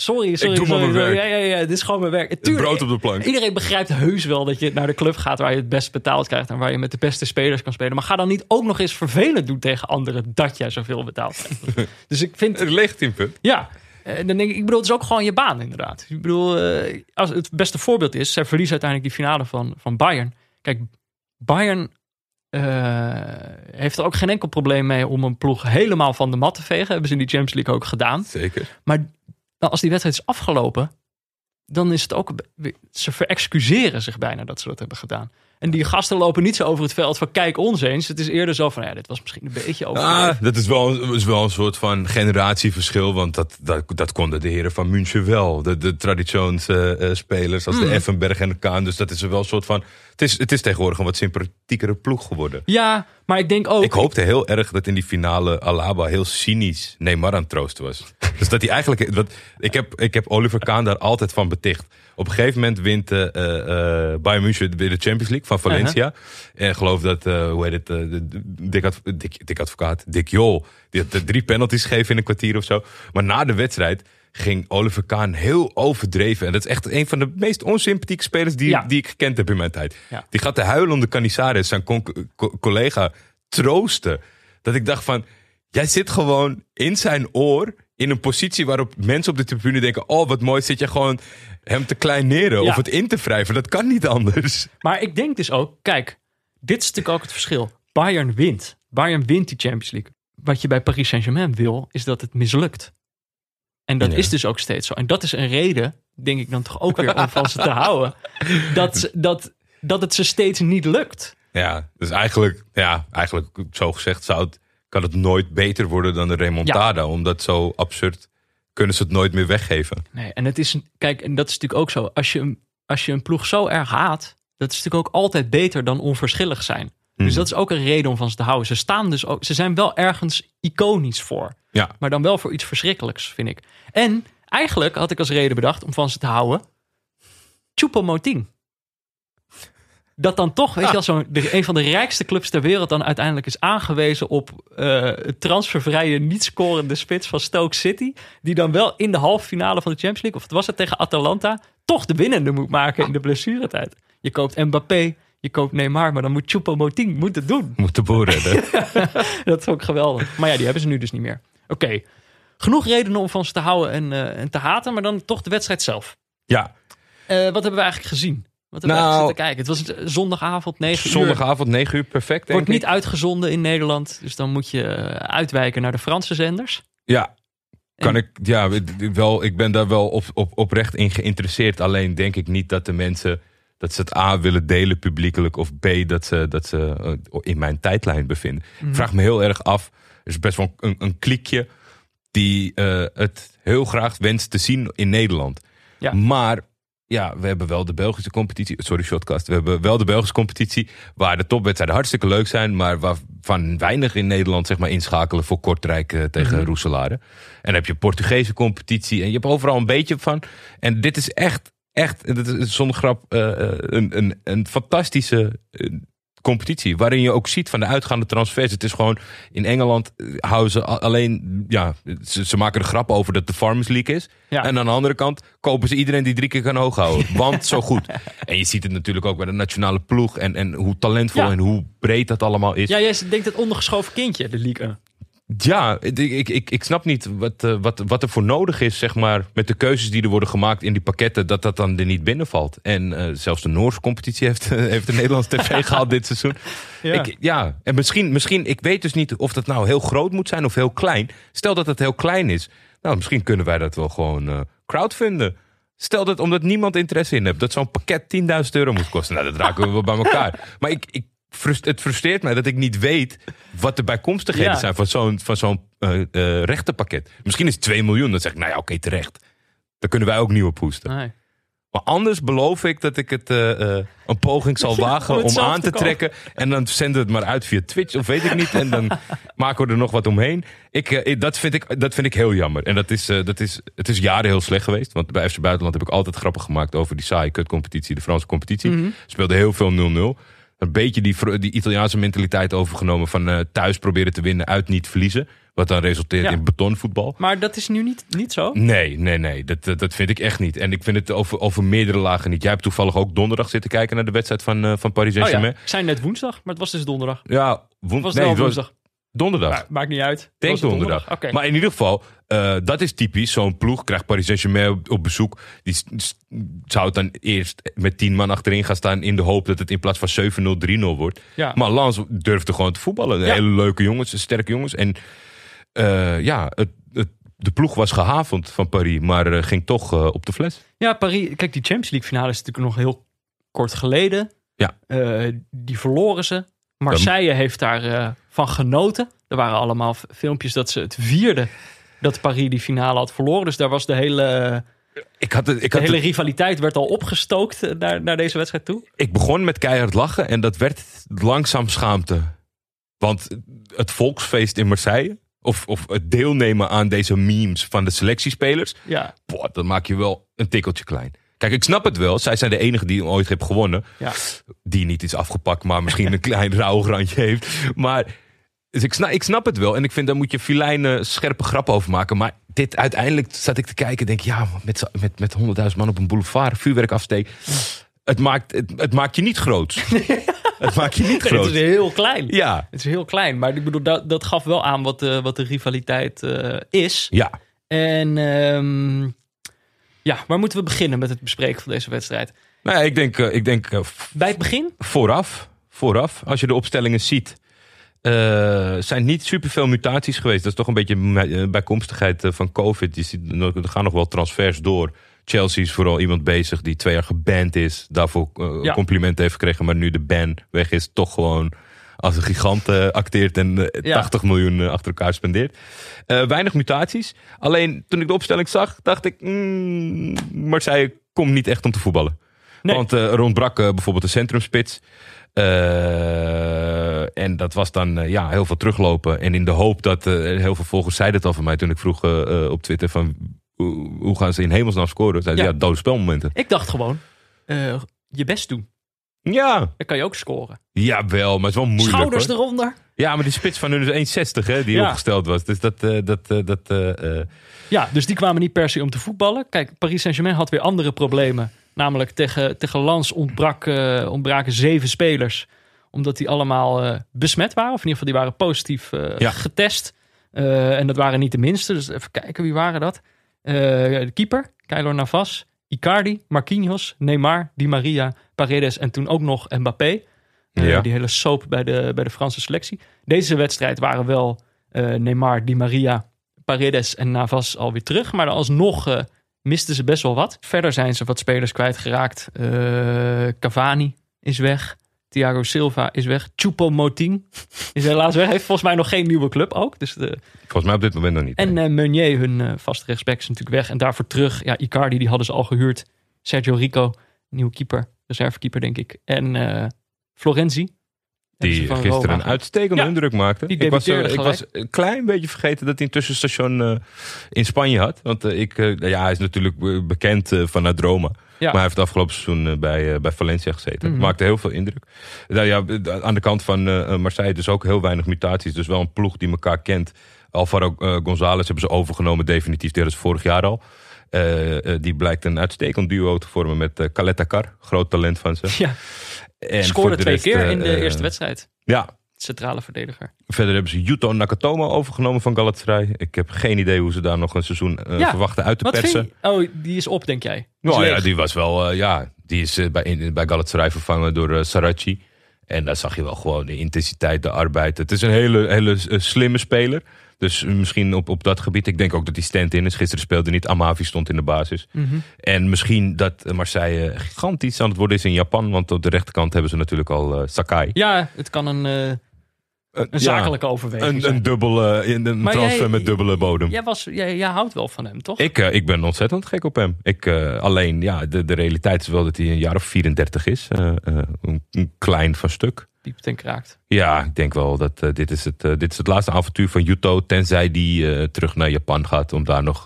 S1: Sorry, sorry.
S4: doe
S1: sorry. Ja, ja, ja, dit is gewoon mijn werk.
S4: Het
S1: Tuurlijk,
S4: brood op de plank.
S1: Iedereen begrijpt heus wel dat je naar de club gaat waar je het best betaald krijgt en waar je met de beste spelers kan spelen. Maar ga dan niet ook nog eens vervelend doen tegen anderen dat jij zoveel betaalt. krijgt. dus ik vind,
S4: Een legitiem punt.
S1: ja, en dan denk ik, ik bedoel, het is ook gewoon je baan inderdaad. Ik bedoel, eh, als het beste voorbeeld is, zij verliezen uiteindelijk die finale van, van Bayern. Kijk, Bayern eh, heeft er ook geen enkel probleem mee om een ploeg helemaal van de mat te vegen. Hebben ze in die Champions League ook gedaan.
S4: Zeker.
S1: Maar nou, als die wedstrijd is afgelopen, dan is het ook. Ze verexcuseren zich bijna dat ze dat hebben gedaan. En die gasten lopen niet zo over het veld van kijk ons eens. Het is eerder zo van ja, dit was misschien een beetje over.
S4: Ah, dat is wel, is wel een soort van generatieverschil. Want dat, dat, dat konden de heren van München wel. De, de traditionsspelers als
S1: Hmm.
S4: de Effenberg en de Kaan. Dus dat is wel een soort van... Het is, het is tegenwoordig een wat sympathiekere ploeg geworden.
S1: Ja, maar ik denk ook.
S4: Ik hoopte heel erg dat in die finale Alaba heel cynisch Neymar aan het troosten was. dus dat hij eigenlijk... Ik, heb, ik heb Oliver Kaan daar altijd van beticht. Op een gegeven moment wint eh, Bayern München weer de Champions League van Valencia. En geloof dat, eh, hoe heet het, de- de- Dick, Adv- Dick, Dick Advocaat, Dick Jol, die had drie penalties gegeven in een kwartier of zo. Maar na de wedstrijd ging Oliver Kaan heel overdreven. En dat is echt een van de meest onsympathieke spelers die,
S1: Ja.
S4: die ik gekend heb in mijn tijd.
S1: Ja.
S4: Die gaat de huilende Canizares, zijn co- collega, troosten. Dat ik dacht van, jij zit gewoon in zijn oor in een positie waarop mensen op de tribune denken... oh, wat mooi, zit je gewoon hem te kleineren
S1: Ja.
S4: of het in te wrijven. Dat kan niet anders.
S1: Maar ik denk dus ook, kijk, dit is natuurlijk ook het verschil. Bayern wint. Bayern wint die Champions League. Wat je bij Paris Saint-Germain wil, is dat het mislukt. En dat
S4: Ja.
S1: is dus ook steeds zo. En dat is een reden, denk ik dan toch ook weer om van ze te houden. Dat, dat, dat het ze steeds niet lukt.
S4: Ja, dus eigenlijk, ja, eigenlijk zo gezegd zou het, kan het nooit beter worden dan de remontada. Omdat zo absurd kunnen ze het nooit meer weggeven.
S1: Nee, en het is, kijk, en dat is natuurlijk ook zo. Als je, een- als je een ploeg zo erg haat, dat is natuurlijk ook altijd beter dan onverschillig zijn. Dus
S4: Mhm.
S1: dat is ook een reden om van ze te houden. Ze staan dus ook, ze zijn wel ergens iconisch voor.
S4: Ja,
S1: Maar dan wel voor iets verschrikkelijks, vind ik. En eigenlijk had ik als reden bedacht om van ze te houden. Choupo-Moting. Dat dan toch, weet je wel, zo'n een van de rijkste clubs ter wereld dan uiteindelijk is aangewezen op het transfervrije, niet scorende spits van Stoke City. Die dan wel in de halve finale van de Champions League, of het was het tegen Atalanta, toch de winnende moet maken in de blessuretijd. Je koopt Mbappé, je koopt Neymar, maar dan moet Choupo-Moting moet het doen.
S4: moet de boer redden.
S1: Dat is ook geweldig. Maar ja, die hebben ze nu dus niet meer. Oké, genoeg redenen om van ze te houden en, eh, en te haten, maar dan toch de wedstrijd zelf.
S4: ja,
S1: Eh, wat hebben we eigenlijk gezien? Wat hebben we
S4: Nou,
S1: zitten kijken? Het was een zondagavond, 9 uur.
S4: zondagavond 9 uur, perfect denk
S1: Wordt niet
S4: ik.
S1: uitgezonden in Nederland, dus dan moet je eh, uitwijken naar de Franse zenders.
S4: Ja, kan ik, ja, wel, ik ben daar wel op, op, oprecht in geïnteresseerd. Alleen denk ik niet dat de mensen dat ze het A willen delen publiekelijk of B dat ze, dat ze eh, in mijn tijdlijn bevinden.
S1: Mhm.
S4: Ik vraag me heel erg af. Er is best wel een, een kliekje die eh, het heel graag wenst te zien in Nederland.
S1: Ja.
S4: Maar ja, we hebben wel de Belgische competitie. Sorry, Shotcast. We hebben wel de Belgische competitie. Waar de topwedstrijden hartstikke leuk zijn. Maar waarvan weinig in Nederland zeg maar, inschakelen voor Kortrijk eh, tegen. Roeselare. En dan heb je Portugese competitie. En je hebt overal een beetje van. En dit is echt, echt, dit is zonder grap, eh, eh, een, een, een fantastische competitie. Waarin je ook ziet van de uitgaande transfers. Het is gewoon in Engeland eh, houden ze alleen. Ja, ze, ze maken er grap over dat de Farmers League is.
S1: Ja.
S4: En aan de andere kant kopen ze iedereen die drie keer kan hoog houden. Want zo goed. En je ziet het natuurlijk ook bij de nationale ploeg. En, en hoe talentvol
S1: Ja.
S4: en hoe breed dat allemaal is.
S1: Ja, jij denkt het ondergeschoven kindje, de League 1.
S4: Ja, ik, ik, ik, ik snap niet wat, eh, wat, wat er voor nodig is, zeg maar, met de keuzes die er worden gemaakt in die pakketten, dat dat dan er niet binnenvalt. En eh, zelfs de Noorse competitie heeft, heeft de Nederlandse tv gehaald dit seizoen.
S1: Ja.
S4: Ik, ja, en misschien, misschien, ik weet dus niet of dat nou heel groot moet zijn of heel klein. Stel dat het heel klein is, nou, misschien kunnen wij dat wel gewoon eh crowdfunden. Stel dat omdat niemand interesse in heeft, dat zo'n pakket 10.000 euro moet kosten. Nou, dat raken we wel bij elkaar. Maar ik, ik, frust- het frustreert mij dat ik niet weet wat de bijkomstigheden
S1: Ja.
S4: zijn van zo'n van zo'n eh, eh, rechtenpakket. Misschien is het 2 miljoen, dan zeg ik, nou ja, oké, terecht. Dan kunnen wij ook nieuwe poesten.
S1: Nee.
S4: Maar anders beloof ik dat ik het eh, een poging zal wagen
S1: om
S4: aan
S1: te
S4: te trekken. En dan zenden we het maar uit via Twitch of weet ik niet. En dan maken we er nog wat omheen. Ik, dat, vind ik, dat vind ik heel jammer. En dat is, dat is, het is jaren heel slecht geweest. Want bij FC Buitenland heb ik altijd grappen gemaakt over die saaie kutcompetitie. De Franse competitie.
S1: Mhm.
S4: Speelde heel veel 0-0. Een beetje die, die Italiaanse mentaliteit overgenomen van eh, thuis proberen te winnen, uit niet verliezen. Wat dan resulteert
S1: Ja.
S4: in betonvoetbal.
S1: Maar dat is nu niet, niet zo.
S4: Nee, nee, nee. Dat, dat, dat vind ik echt niet. En ik vind het over, over meerdere lagen niet. Jij hebt toevallig ook donderdag zitten kijken naar de wedstrijd van, eh, van Paris
S1: Oh ja,
S4: Saint-Germain.
S1: ik zei net woensdag, maar het was dus donderdag.
S4: ja. nee, was
S1: woensdag?
S4: Donderdag.
S1: Ja, maakt niet uit.
S4: Denk donderdag.
S1: Oké.
S4: Maar in ieder geval, eh, dat is typisch. Zo'n ploeg krijgt Paris Saint-Germain op, op bezoek. Die zou het dan eerst met tien man achterin gaan staan... in de hoop dat het in plaats van 7-0 3-0 wordt.
S1: Ja.
S4: Maar Lans durfde gewoon te voetballen.
S1: Ja.
S4: Hele leuke jongens, sterke jongens. En eh, ja, het, het, de ploeg was gehavend van Paris... maar eh, ging toch op de fles.
S1: Ja, Paris. Kijk, die Champions League finale is natuurlijk nog heel kort geleden.
S4: Ja.
S1: Eh, die verloren ze. Marseille heeft daar eh, van genoten. Er waren allemaal filmpjes dat ze het vierde dat Paris die finale had verloren. Dus daar was de hele,
S4: Ik, had het, ik,
S1: de
S4: had
S1: hele
S4: het-
S1: rivaliteit werd al opgestookt eh, naar, naar deze wedstrijd toe.
S4: ik begon met keihard lachen en dat werd langzaam schaamte. Want het volksfeest in Marseille... Of, of het deelnemen aan deze memes van de selectiespelers...
S1: Ja,
S4: Boah, dan maak je wel een tikkeltje klein. Kijk, ik snap het wel. Zij zijn de enige die ooit heeft gewonnen.
S1: ja.
S4: Die niet is afgepakt, maar misschien een klein rauwrandje heeft. Maar dus ik, snap, ik snap het wel. En ik vind, daar moet je filijne, scherpe grappen over maken. Maar dit uiteindelijk zat ik te kijken. Denk ja, met, met, met 100.000 man op een boulevard, vuurwerk afsteken. Het maakt, het, het maakt je niet groot. het maakt je niet
S1: Het
S4: groot.
S1: is heel klein.
S4: Ja,
S1: Het is heel klein. Maar ik bedoel, dat, dat gaf wel aan wat de, wat de rivaliteit eh, is.
S4: ja.
S1: En ehm, ja, waar moeten we beginnen met het bespreken van deze wedstrijd?
S4: Nou ja, ik denk, eh, ik denk eh,
S1: Bij het begin?
S4: vooraf, vooraf, als je de opstellingen ziet, eh, zijn niet superveel mutaties geweest. Dat is toch een beetje eh, bijkomstigheid eh, van COVID. Je ziet, er gaan nog wel transfers door. Chelsea is vooral iemand bezig die twee jaar geband is. Daarvoor
S1: Ja.
S4: complimenten heeft gekregen. Maar nu de ban weg is, toch gewoon als een gigant acteert en eh,
S1: Ja.
S4: 80 miljoen achter elkaar spendeert. Weinig mutaties. Alleen toen ik de opstelling zag, dacht ik... Mm, Marseille komt niet echt om te voetballen.
S1: Nee.
S4: Want er ontbrak bijvoorbeeld de centrumspits. Eh, en dat was dan eh, ja, heel veel teruglopen. En in de hoop dat eh, heel veel volgers zeiden het al van mij toen ik vroeg op Twitter van hoe, gaan ze in hemelsnaam scoren? Zeiden ze,
S1: Ja.
S4: ja, dode spelmomenten.
S1: Ik dacht gewoon, je best doen.
S4: Ja,
S1: Dan kan je ook scoren.
S4: jawel, maar het is wel moeilijk.
S1: Schouders
S4: hoor.
S1: eronder.
S4: Ja, maar die spits van hun is 1,60 hè, die
S1: Ja.
S4: opgesteld was. Dus dat, dat, dat
S1: Ja, dus die kwamen niet per se om te voetballen. Kijk, Paris Saint-Germain had weer andere problemen. Namelijk tegen, tegen Lens ontbrak, ontbraken zeven spelers. Omdat die allemaal eh, besmet waren. Of in ieder geval, die waren positief eh,
S4: Ja.
S1: getest. Eh, en dat waren niet de minste. Dus even kijken, wie waren dat? De keeper, Keylor Navas. Icardi, Marquinhos, Neymar, Di Maria, Paredes en toen ook nog Mbappé.
S4: Ja.
S1: Die hele soap bij de, bij de Franse selectie. Deze wedstrijd waren wel Neymar, Di Maria, Paredes en Navas alweer terug. Maar alsnog eh, misten ze best wel wat. Verder zijn ze wat spelers kwijtgeraakt. Eh Cavani is weg. Thiago Silva is weg. Choupo-Moting is helaas weg. Heeft volgens mij nog geen nieuwe club ook. Dus de,
S4: volgens mij op dit moment nog niet.
S1: en eh, Meunier, hun eh, vaste rechtsback, is natuurlijk weg. En daarvoor terug, ja, Icardi, die hadden ze al gehuurd. Sergio Rico, nieuwe keeper, reservekeeper denk ik. En eh, Florenzi.
S4: Die gisteren
S1: Roma
S4: een uitstekende
S1: Ja,
S4: indruk maakte. ik, was, eh, ik was een klein beetje vergeten dat hij een tussenstation eh, in Spanje had. Want eh, ik, eh, ja, hij is natuurlijk eh, bekend eh, vanuit Roma.
S1: Ja.
S4: hij heeft het afgelopen seizoen eh, bij, eh, bij Valencia gezeten.
S1: Mhm.
S4: Maakte heel veel indruk. Nou ja, aan de kant van eh, Marseille dus ook heel weinig mutaties. Dus wel een ploeg die elkaar kent. Alvaro González hebben ze overgenomen definitief. Ze vorig jaar al. Die blijkt een uitstekend duo te vormen met uh, Caleta Car. Groot talent van ze.
S1: Ja,
S4: En
S1: scoorde twee
S4: rest,
S1: keer in de eerste wedstrijd.
S4: Ja,
S1: Centrale verdediger.
S4: Verder hebben ze Yuto Nakatomo overgenomen van Galatasaray. Ik heb geen idee hoe ze daar nog een seizoen eh,
S1: Ja,
S4: verwachten uit te
S1: Wat
S4: persen.
S1: Oh, die is op, denk jij? Die
S4: Nou ja, die was wel, eh, ja, die is eh, bij, in, bij Galatasaray vervangen door Saracchi. En daar zag je wel gewoon de intensiteit, de arbeid. Het is een hele, hele slimme speler. Dus misschien op, op dat gebied. Ik denk ook dat hij stand-in is. Gisteren speelde niet. Amavi stond in de basis.
S1: Mhm.
S4: En misschien dat Marseille gigantisch aan het worden is in Japan. Want op de rechterkant hebben ze natuurlijk al Sakai.
S1: Ja, het kan een,
S4: Een
S1: een zakelijke overweging
S4: Een,
S1: zijn.
S4: een, dubbele, in een
S1: Maar
S4: transfer
S1: jij-
S4: met dubbele bodem.
S1: Jij, was, jij, jij houdt wel van hem, toch?
S4: Ik, eh, ik ben ontzettend gek op hem. Ik, eh, alleen, ja, de, de realiteit is wel dat hij een jaar of 34 is. Eh, een, een klein van stuk.
S1: Piept en kraakt.
S4: Ja, ik denk wel dat dit, is het, dit is het laatste avontuur van Yuto. Tenzij die terug naar Japan gaat om daar nog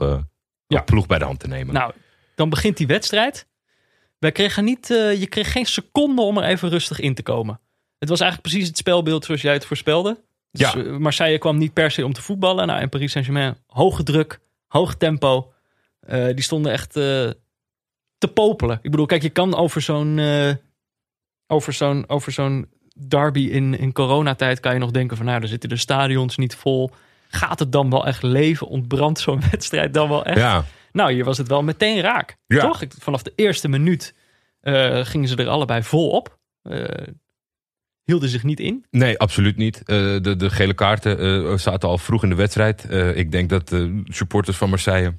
S1: Ja.
S4: een ploeg bij de hand te nemen.
S1: Nou, dan begint die wedstrijd. Wij kregen niet, je kreeg geen seconde om er even rustig in te komen. Het was eigenlijk precies het spelbeeld zoals jij het voorspelde. Dus,
S4: Ja.
S1: eh, Marseille kwam niet per se om te voetballen. Nou, en Paris Saint-Germain, hoge druk, hoog tempo. Eh, die stonden echt eh, te popelen. Ik bedoel, kijk, je kan over zo'n over zo'n over zo'n derby in, in coronatijd kan je nog denken van, nou, er zitten de stadions niet vol. Gaat het dan wel echt leven? Ontbrandt zo'n wedstrijd dan wel echt?
S4: ja,
S1: Nou, hier was het wel meteen raak.
S4: Ja.
S1: Toch? Vanaf de eerste minuut gingen ze er allebei vol op. Hielden zich niet in.
S4: nee, absoluut niet. Eh, de, de gele kaarten eh, zaten al vroeg in de wedstrijd. Eh, ik denk dat de supporters van Marseille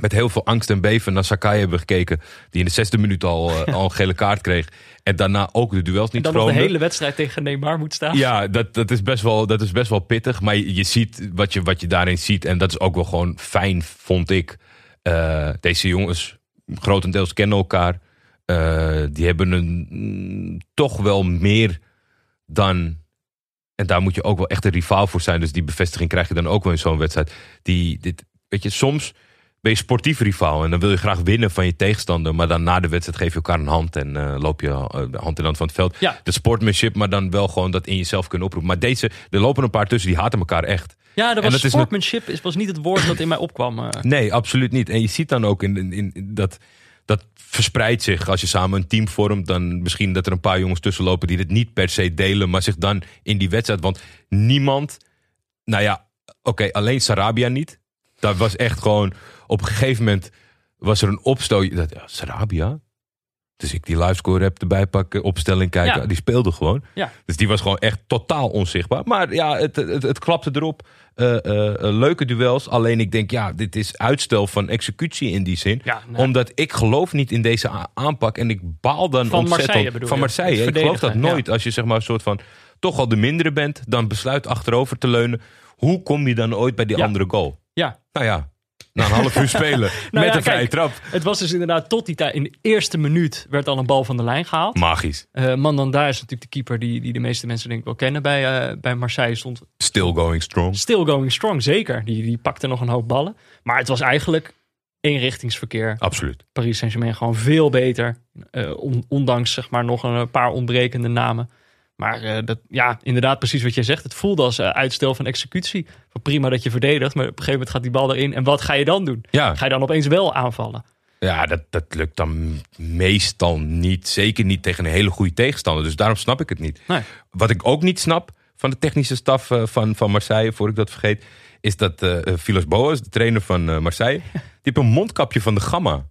S4: met heel veel angst en beven naar Sakai hebben gekeken. Die in de zesde minuut al, al een gele kaart kreeg. En daarna ook de duels
S1: En
S4: niet
S1: dan nog de hele wedstrijd tegen Neymar moet staan.
S4: Ja, dat, dat, is best wel, dat is best wel pittig. Maar je, je ziet wat je, wat je daarin ziet. En dat is ook wel gewoon fijn, vond ik. Deze jongens grotendeels kennen elkaar. Die hebben een mm, toch wel meer dan. En daar moet je ook wel echt een rivaal voor zijn. Dus die bevestiging krijg je dan ook wel in zo'n wedstrijd. Die, dit, weet je, soms ben je sportief rivaal. En dan wil je graag winnen van je tegenstander. Maar dan na de wedstrijd geef je elkaar een hand. En eh, loop je eh, hand in hand van het veld
S1: Ja.
S4: de sportmanship, maar dan wel gewoon dat in jezelf kunnen oproepen. Maar deze, er lopen een paar tussen die haten elkaar echt.
S1: Ja, dat
S4: En
S1: was
S4: is
S1: sportmanship. is was niet het woord dat in mij opkwam. eh.
S4: Nee, absoluut niet. En je ziet dan ook in, in, in- dat dat verspreidt zich als je samen een team vormt. Dan misschien dat er een paar jongens tussen lopen die dit niet per se delen, maar zich dan in die wedstrijd. Want niemand, nou ja, oké, alleen Sarabia niet. Dat was echt gewoon op een gegeven moment was er een opstoot. Sarabia? Dus ik die livescore heb erbij pakken, opstelling kijken.
S1: Ja.
S4: Die speelde gewoon.
S1: Ja.
S4: Dus die was gewoon echt totaal onzichtbaar. Maar ja, het, het, het klapte erop. Eh, eh, eh, leuke duels. Alleen ik denk, ja, dit is uitstel van executie in die zin.
S1: Ja.
S4: Omdat ik geloof niet in deze aanpak. En ik baal dan
S1: Van
S4: ontzettend
S1: Marseille bedoel
S4: van? Marseille. Ik geloof dat nooit. Als je zeg maar een soort van toch al de mindere bent, dan besluit achterover te leunen. Hoe kom je dan ooit bij die andere goal?
S1: Ja,
S4: Nou ja, na een half uur spelen met
S1: Nou ja,
S4: een vrije
S1: kijk.
S4: trap.
S1: het was dus inderdaad tot die tijd. In de eerste minuut werd al een bal van de lijn gehaald.
S4: Magisch.
S1: Eh Mandanda is natuurlijk de keeper die, die de meeste mensen denk ik wel kennen bij, eh, bij Marseille. Stond
S4: Still going strong.
S1: still going strong, zeker. Die, die pakte nog een hoop ballen. Maar het was eigenlijk eenrichtingsverkeer.
S4: Absoluut.
S1: Paris Saint-Germain gewoon veel beter. Eh, on- ondanks zeg maar nog een paar ontbrekende namen. Maar eh, dat, ja, inderdaad, precies wat jij zegt. Het voelde als eh, uitstel van executie. Van prima dat je verdedigt, maar op een gegeven moment gaat die bal erin. En wat ga je dan doen?
S4: Ja,
S1: Ga je dan opeens wel aanvallen?
S4: Ja, dat, dat lukt dan meestal niet. Zeker niet tegen een hele goede tegenstander. Dus daarom snap ik het niet.
S1: Nee.
S4: Wat ik ook niet snap van de technische staf eh, van, van Marseille, voor ik dat vergeet, is dat Filos Boas, de trainer van Marseille, die heeft een mondkapje van de Gamma.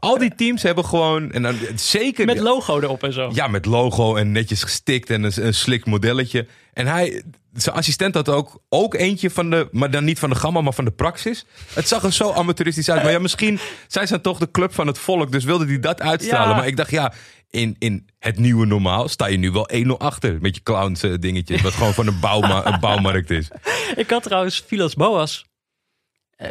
S4: Al die teams hebben gewoon, en dan, zeker
S1: Met logo erop en zo.
S4: ja, met logo en netjes gestikt en een, een slik modelletje. En hij, zijn assistent had ook, ook eentje van de, maar dan niet van de gamma, maar van de praxis. Het zag er zo amateuristisch uit. Maar ja, misschien zijn ze toch de club van het volk, dus wilde hij dat uitstralen.
S1: Ja.
S4: Maar ik dacht, ja, in, in het nieuwe normaal sta je nu wel 1-0 achter. Met je clowns eh, dingetje, wat gewoon van een, bouwma een bouwmarkt is.
S1: Ik had trouwens Filas Boas. eh,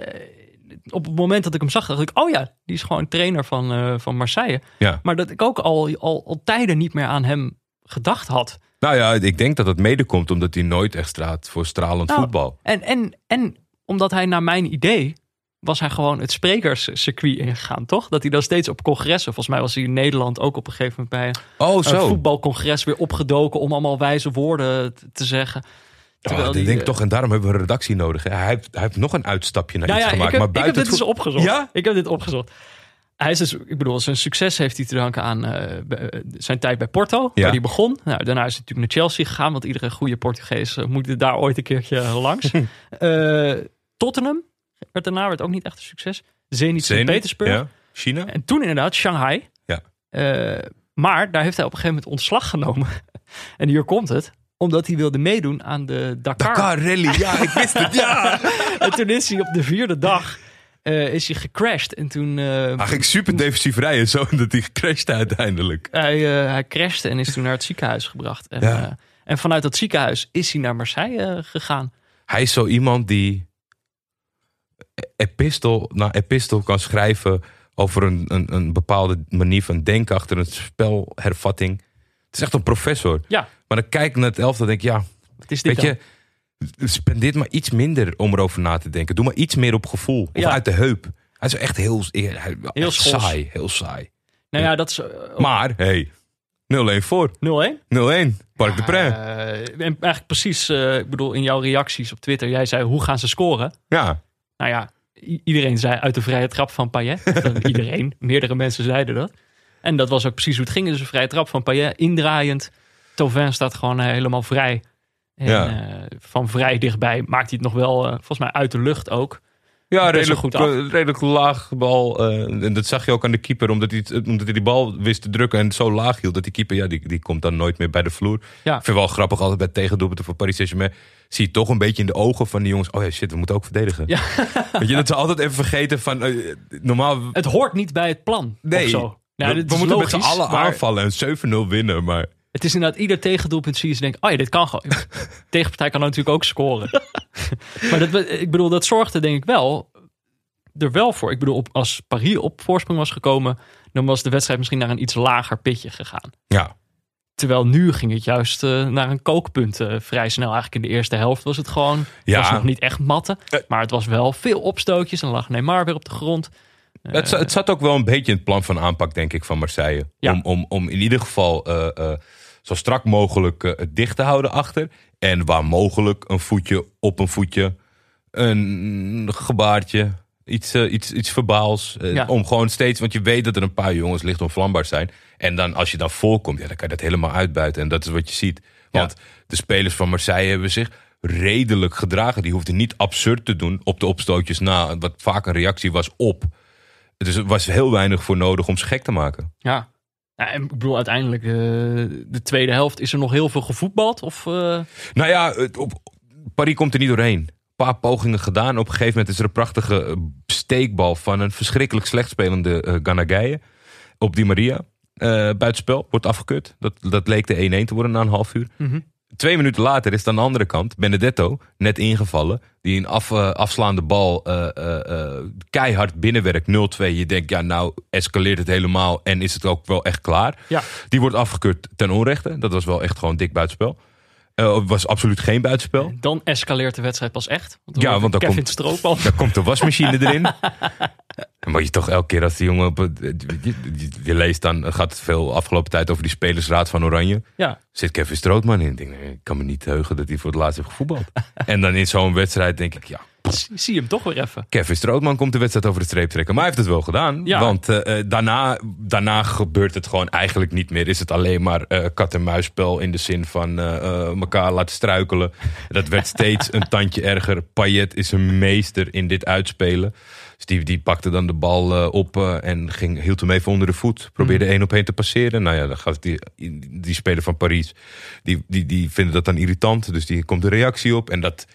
S1: op het moment dat ik hem zag, dacht ik: oh ja, die is gewoon trainer van, eh, van Marseille.
S4: Ja.
S1: Maar dat ik ook al, al, al tijden niet meer aan hem gedacht had.
S4: Nou ja, ik denk dat het mede komt omdat hij nooit echt straat voor stralend
S1: Nou,
S4: voetbal.
S1: En, en, en omdat hij naar mijn idee was hij gewoon het sprekerscircuit ingegaan, toch? Dat hij dan steeds op congressen, volgens mij was hij in Nederland ook op een gegeven moment bij
S4: Oh,
S1: een
S4: zo.
S1: voetbalcongres weer opgedoken om allemaal wijze woorden te zeggen. Terwijl
S4: ik
S1: die,
S4: denk
S1: eh,
S4: toch, en daarom hebben we een redactie nodig. hè. Hij heeft, hij heeft nog een uitstapje naar
S1: Nou
S4: iets
S1: ja,
S4: gemaakt.
S1: ik heb,
S4: maar
S1: ik heb
S4: buiten
S1: dit dus opgezocht.
S4: Ja?
S1: Ik heb dit opgezocht. Hij is dus, ik bedoel, zijn succes heeft hij te danken aan eh, eh, zijn tijd bij Porto,
S4: Ja.
S1: waar hij begon. Nou, daarna is hij natuurlijk naar Chelsea gegaan, want iedere goede Portugees moet daar ooit een keertje langs. Tottenham werd daarna werd ook niet echt een succes. Zenit Sint-Petersburg.
S4: Ja. China?
S1: En toen inderdaad Shanghai.
S4: Ja.
S1: Maar daar heeft hij op een gegeven moment ontslag genomen. en hier komt het. Omdat hij wilde meedoen aan de Dakar.
S4: Dakar Rally, ja, ik wist het. Ja.
S1: En toen is hij op de vierde dag eh, is hij gecrashed. En toen eh,
S4: Hij ging super defensief rijden, zo dat hij crashte uiteindelijk.
S1: hij, eh, hij crashte en is toen naar het ziekenhuis gebracht. En,
S4: Ja.
S1: en vanuit dat ziekenhuis is hij naar Marseille gegaan.
S4: Hij is zo iemand die epistel na epistel kan schrijven over een, een, een bepaalde manier van denken achter een spelhervatting. Het is echt een professor.
S1: Ja,
S4: Maar dan kijk ik naar het elftal en denk ik, ja,
S1: wat is dit
S4: weet je, spendeer maar iets minder om erover na te denken. Doe maar iets meer op gevoel. Of
S1: Ja.
S4: uit de heup. Hij is echt heel,
S1: Heel
S4: saai. Heel saai.
S1: Nou ja, dat is eh,
S4: Maar, hey, 0-1 voor.
S1: 0-1.
S4: 0-1. Park de Pre.
S1: Eh, en eigenlijk precies, eh, ik bedoel, in jouw reacties op Twitter, jij zei, hoe gaan ze scoren?
S4: Ja.
S1: Nou ja, i- iedereen zei uit de vrije trap van Payet. Of iedereen, meerdere mensen zeiden dat. En dat was ook precies hoe het ging. Dus een vrije trap van Payet, indraaiend. Tovin staat gewoon eh, helemaal vrij. En
S4: Ja.
S1: eh, van vrij dichtbij maakt hij het nog wel, eh, volgens mij uit de lucht ook.
S4: Ja, redelijk,
S1: goed af.
S4: redelijk laag bal. en dat zag je ook aan de keeper, omdat hij, omdat hij die bal wist te drukken en zo laag hield. Dat die keeper, ja, die, die komt dan nooit meer bij de vloer.
S1: Ja.
S4: Ik vind wel grappig, altijd bij tegendoelpunten voor Paris Saint-Germain. Zie je toch een beetje in de ogen van die jongens. Oh ja, shit, we moeten ook verdedigen.
S1: Ja.
S4: Weet je, dat ze altijd even vergeten van. normaal.
S1: Het hoort niet bij het plan.
S4: Nee,
S1: of zo. Ja,
S4: we, moeten met
S1: logisch,
S4: z'n allen
S1: maar
S4: aanvallen en 7-0 winnen. Maar
S1: Het is inderdaad ieder tegendoelpunt zie je ze denken, oh ja, dit kan gewoon. Tegenpartij kan natuurlijk ook scoren. maar dat, ik bedoel, dat zorgde denk ik wel er wel voor. Ik bedoel, op, als Paris op voorsprong was gekomen, dan was de wedstrijd misschien naar een iets lager pitje gegaan.
S4: ja,
S1: Terwijl nu ging het juist eh, naar een kookpunt eh, vrij snel. Eigenlijk in de eerste helft was het gewoon, het
S4: Ja.
S1: was nog niet echt matten.
S4: Eh.
S1: Maar het was wel veel opstootjes en dan lag Neymar weer op de grond.
S4: Het, za- het zat ook wel een beetje in het plan van aanpak, denk ik, van Marseille.
S1: Ja.
S4: Om, om, om in ieder geval eh, eh, zo strak mogelijk eh, het dicht te houden achter. En waar mogelijk een voetje op een voetje. Een gebaartje. Iets, eh, iets, iets verbaals. Eh,
S1: Ja.
S4: Om gewoon steeds, want je weet dat er een paar jongens licht onvlambaar zijn. En dan als je dan voorkomt, ja, dan kan je dat helemaal uitbuiten. En dat is wat je ziet. Want de spelers van Marseille hebben zich redelijk gedragen. Die hoefden niet absurd te doen op de opstootjes na. Wat vaak een reactie was op. Dus er was heel weinig voor nodig om ze gek te maken.
S1: Ja. Ja, en ik bedoel, uiteindelijk, eh, de tweede helft, is er nog heel veel gevoetbald? Of, eh,
S4: Nou ja, op, Paris komt er niet doorheen. Een paar pogingen gedaan. Op een gegeven moment is er een prachtige eh, steekbal van een verschrikkelijk slecht spelende uh, Ganagaye. Op die Maria. Buitenspel, wordt afgekeurd. Dat, dat leek de 1-1 te worden na een half uur.
S1: Mhm.
S4: Twee minuten later is het aan de andere kant Benedetto, net ingevallen. Die een af, eh, afslaande bal eh, eh, keihard binnenwerkt, 0-2. Je denkt, ja nou escaleert het helemaal en is het ook wel echt klaar.
S1: Ja.
S4: Die wordt afgekeurd ten onrechte. Dat was wel echt gewoon dik buitenspel. Het was absoluut geen buitenspel.
S1: dan escaleert de wedstrijd pas echt. Want dan
S4: Ja, want dan
S1: Kevin
S4: komt-. Daar komt de wasmachine erin. Dan moet je toch elke keer als die jongen... Op, het- je, je- je leest dan, het gaat veel afgelopen tijd over die spelersraad van Oranje.
S1: Ja,
S4: Zit Kevin Strootman in. Ik denk, nee, ik kan me niet heugen dat hij voor het laatst heeft gevoetbald. en dan in zo'n wedstrijd denk ik, ja...
S1: zie, hem toch weer even.
S4: Kevin Strootman komt de wedstrijd over de streep trekken. Maar hij heeft het wel gedaan.
S1: Ja.
S4: Want eh, eh, daarna, daarna gebeurt het gewoon eigenlijk niet meer. Is het alleen maar eh, kat-en-muisspel in de zin van elkaar laten struikelen. Dat werd steeds een tandje erger. Payet is een meester in dit uitspelen. Die, die pakte dan de bal eh, op eh, en ging, hield hem even onder de voet. Probeerde één op één te passeren. Nou ja, dan gaat die, die speler van Parijs, die, die, die vinden dat dan irritant. Dus die komt een reactie op. En dat,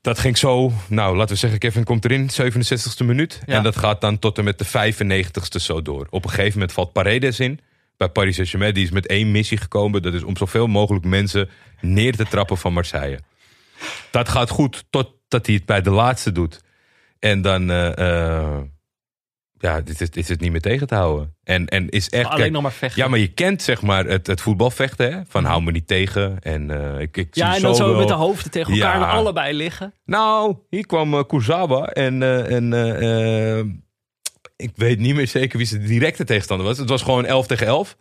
S4: dat ging zo, nou laten we zeggen, Kevin komt erin, 67ste minuut.
S1: Ja.
S4: En dat gaat dan tot en met de 95ste zo door. Op een gegeven moment valt Paredes in. Bij Paris Saint-Germain, die is met één missie gekomen. Dat is om zoveel mogelijk mensen neer te trappen van Marseille. Dat gaat goed totdat hij het bij de laatste doet. En dan eh, eh, ja, dit is, dit is het niet meer tegen te houden. En, en is echt.
S1: Alleen
S4: kijk,
S1: nog maar vechten.
S4: ja, maar je kent zeg maar het, het voetbalvechten, hè? Van hou me niet tegen. En eh, ik, ik zie
S1: Ja, en dan zo met de hoofden tegen elkaar
S4: Ja.
S1: en allebei liggen.
S4: Nou, hier kwam Kurzawa en, en ik weet niet meer zeker wie zijn directe tegenstander was. Het was gewoon 11 tegen 11.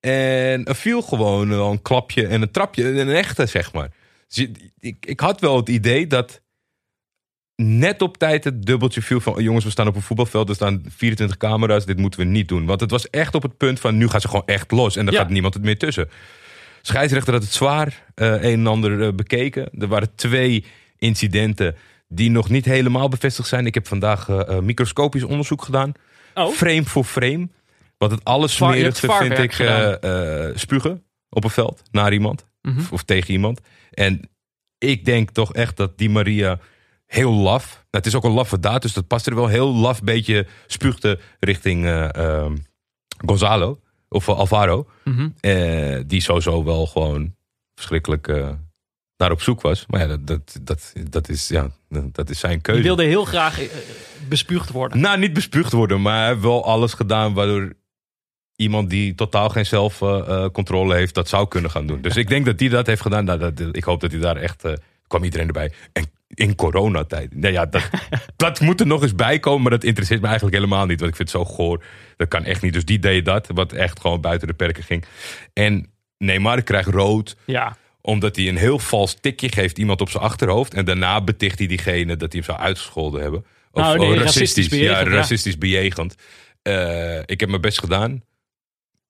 S4: En er viel gewoon een klapje en een trapje, een echte zeg maar. Dus ik, ik had wel het idee dat net op tijd het dubbeltje viel van... jongens, we staan op een voetbalveld, er staan 24 camera's, dit moeten we niet doen. Want het was echt op het punt van, nu gaan ze gewoon echt los. En
S1: Ja.
S4: gaat niemand het meer tussen. Scheidsrechter had het zwaar eh, een en ander eh, bekeken. Er waren twee incidenten die nog niet helemaal bevestigd zijn. Ik heb vandaag eh, microscopisch onderzoek gedaan.
S1: Oh.
S4: Frame voor frame. Want het
S1: je
S4: allersmerigste vind ik spugen op een veld naar iemand.
S1: Mhm.
S4: Of, of tegen iemand. En ik denk toch echt dat die Maria heel laf. Nou, het is ook een laffe daad, dus dat past er wel heel laf beetje spuugde richting eh, ehm, Gonzalo. Of eh, Alvaro.
S1: Mhm.
S4: Eh, die sowieso wel gewoon verschrikkelijk naar op zoek was. Maar ja, dat, dat, dat, dat, is, ja, dat is zijn
S1: Die
S4: keuze.
S1: wilde heel graag bespuugd worden.
S4: Nou, niet bespuugd worden, maar wel alles gedaan waardoor iemand die totaal geen zelfcontrole heeft, dat zou kunnen gaan doen. Dus ik denk dat hij dat heeft gedaan. Nou, dat, ik hoop dat hij daar echt. kwam iedereen erbij. En in coronatijd. Nou ja, dat, dat moet er nog eens bij komen, maar dat interesseert me eigenlijk helemaal niet. Want ik vind het zo goor. Dat kan echt niet. Dus die deed dat, wat echt gewoon buiten de perken ging. En Neymar krijgt rood
S1: Ja.
S4: omdat hij een heel vals tikje geeft iemand op zijn achterhoofd. En daarna beticht hij diegene dat hij hem zou uitgescholden hebben. Of
S1: Nou, nee,
S4: oh,
S1: racistisch bejegend,
S4: Ja,
S1: ja.
S4: racistisch bejegend. Eh, ik heb mijn best gedaan.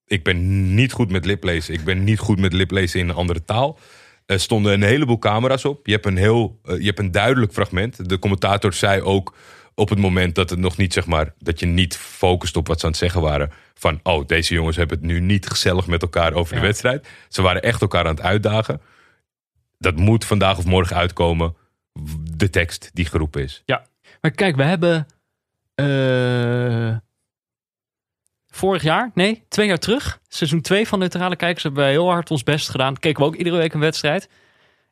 S4: Ik ben niet goed met liplezen. Ik ben niet goed met liplezen in een andere taal. Er stonden een heleboel camera's op. Je hebt een, heel, eh, je hebt een duidelijk fragment. De commentator zei ook op het moment dat het nog niet, zeg maar, dat je niet focust op wat ze aan het zeggen waren. Van, oh, deze jongens hebben het nu niet gezellig met elkaar over de
S1: Ja.
S4: wedstrijd. Ze waren echt elkaar aan het uitdagen. Dat moet vandaag of morgen uitkomen. De tekst die geroepen is.
S1: Maar kijk, we hebben eh, vorig jaar, nee, twee jaar terug, seizoen 2 van Neutrale Kijkers, hebben wij heel hard ons best gedaan. Keken we ook iedere week een wedstrijd.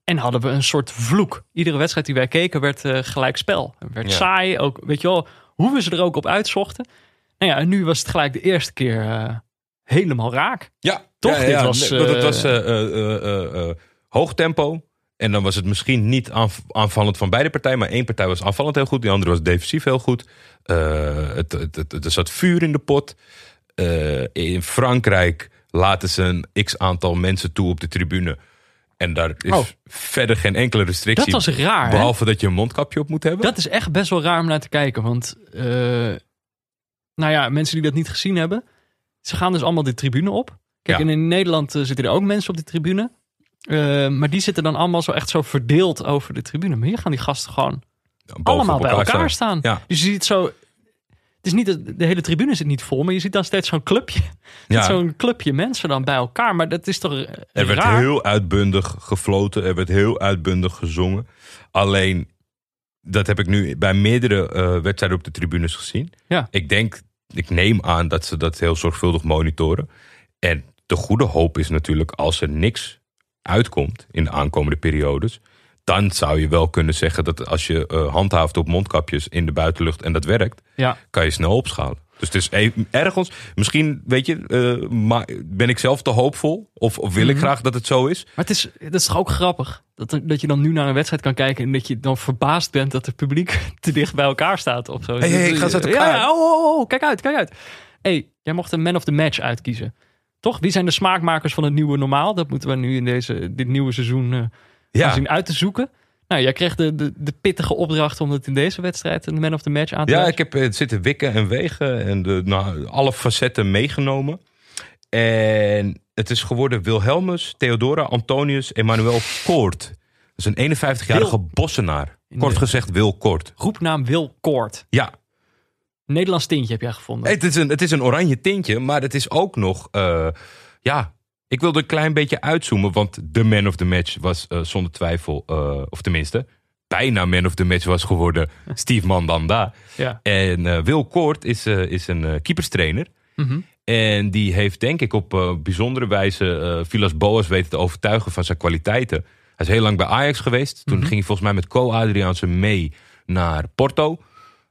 S1: En hadden we een soort vloek. Iedere wedstrijd die wij keken werd eh gelijk spel. Het werd
S4: Ja.
S1: saai, ook, weet je wel, hoe we ze er ook op uitzochten. Nou ja, en nu was het gelijk de eerste keer eh, helemaal raak.
S4: Ja,
S1: Toch?
S4: Ja,
S1: Dit was,
S4: nee, hoog tempo. En dan was het misschien niet aanv- aanvallend van beide partijen. Maar één partij was aanvallend heel goed. Die andere was defensief heel goed. Eh, het, het, het- er zat vuur in de pot. Eh, in Frankrijk laten ze een x aantal mensen toe op de tribune. En daar is
S1: Oh.
S4: verder geen enkele restrictie.
S1: Dat was raar, hè?
S4: Behalve dat je een mondkapje op moet hebben.
S1: Dat is echt best wel raar om naar te kijken. Want, eh, nou ja, mensen die dat niet gezien hebben, ze gaan dus allemaal de tribune op. Kijk,
S4: Ja.
S1: en in Nederland eh, zitten er ook mensen op de tribune. Maar die zitten dan allemaal zo echt zo verdeeld over de tribune. Maar hier gaan die gasten gewoon allemaal bij elkaar staan.
S4: Ja.
S1: Dus je ziet zo. Het is niet dat de hele tribune zit niet vol, maar je ziet dan steeds zo'n clubje.
S4: Ja.
S1: Zo'n clubje mensen dan bij elkaar. Maar dat is toch eh,
S4: Er werd heel uitbundig gefloten. Er werd heel uitbundig gezongen. Alleen, dat heb ik nu bij meerdere eh, wedstrijden op de tribunes gezien.
S1: Ja.
S4: Ik denk, ik neem aan dat ze dat heel zorgvuldig monitoren. En de goede hoop is natuurlijk, als er niks uitkomt in de aankomende periodes. Dan zou je wel kunnen zeggen dat als je eh, handhaaft op mondkapjes in de buitenlucht en dat werkt,
S1: Ja.
S4: kan je snel opschalen. Dus het is even, ergens, misschien weet je, eh, maar ben ik zelf te hoopvol? Of, of wil ik
S1: Mhm.
S4: graag dat het zo is?
S1: Maar het is, het is toch ook grappig dat, dat je dan nu naar een wedstrijd kan kijken en dat je dan verbaasd bent dat het publiek te dicht bij elkaar staat of zo.
S4: Hey, hey, ga
S1: ja, ja, oh, oh, oh, kijk uit, kijk uit. hey, jij mocht een man of the match uitkiezen. Toch? Wie zijn de smaakmakers van het nieuwe normaal? Dat moeten we nu in deze, dit nieuwe seizoen eh,
S4: Ja,
S1: zien uit te zoeken. Nou, jij kreeg de, de, de pittige opdracht om het in deze wedstrijd een man of the match aan te
S4: ja ik heb eh, zitten wikken en wegen en de, nou, alle facetten meegenomen. En het is geworden Wilhelmus, Theodora, Antonius, Emmanuel Koort. Dat is een 51-jarige
S1: Wil-
S4: bossenaar. Kort gezegd Wil Koort.
S1: Roepnaam Wil Koort.
S4: Ja,
S1: Nederlands tintje heb jij gevonden.
S4: het is, een, het is een oranje tintje, maar het is ook nog... eh, ja, ik wilde een klein beetje uitzoomen, want de man of the match was eh, zonder twijfel... eh, of tenminste, bijna man of the match was geworden Steve Mandanda.
S1: Ja.
S4: En eh, Wil Koort is, is een keeperstrainer.
S1: Mhm.
S4: En die heeft denk ik op bijzondere wijze Vilas Boas weten te overtuigen van zijn kwaliteiten. Hij is heel lang bij Ajax geweest. Toen ging hij volgens mij met Co Adriaanse mee naar Porto.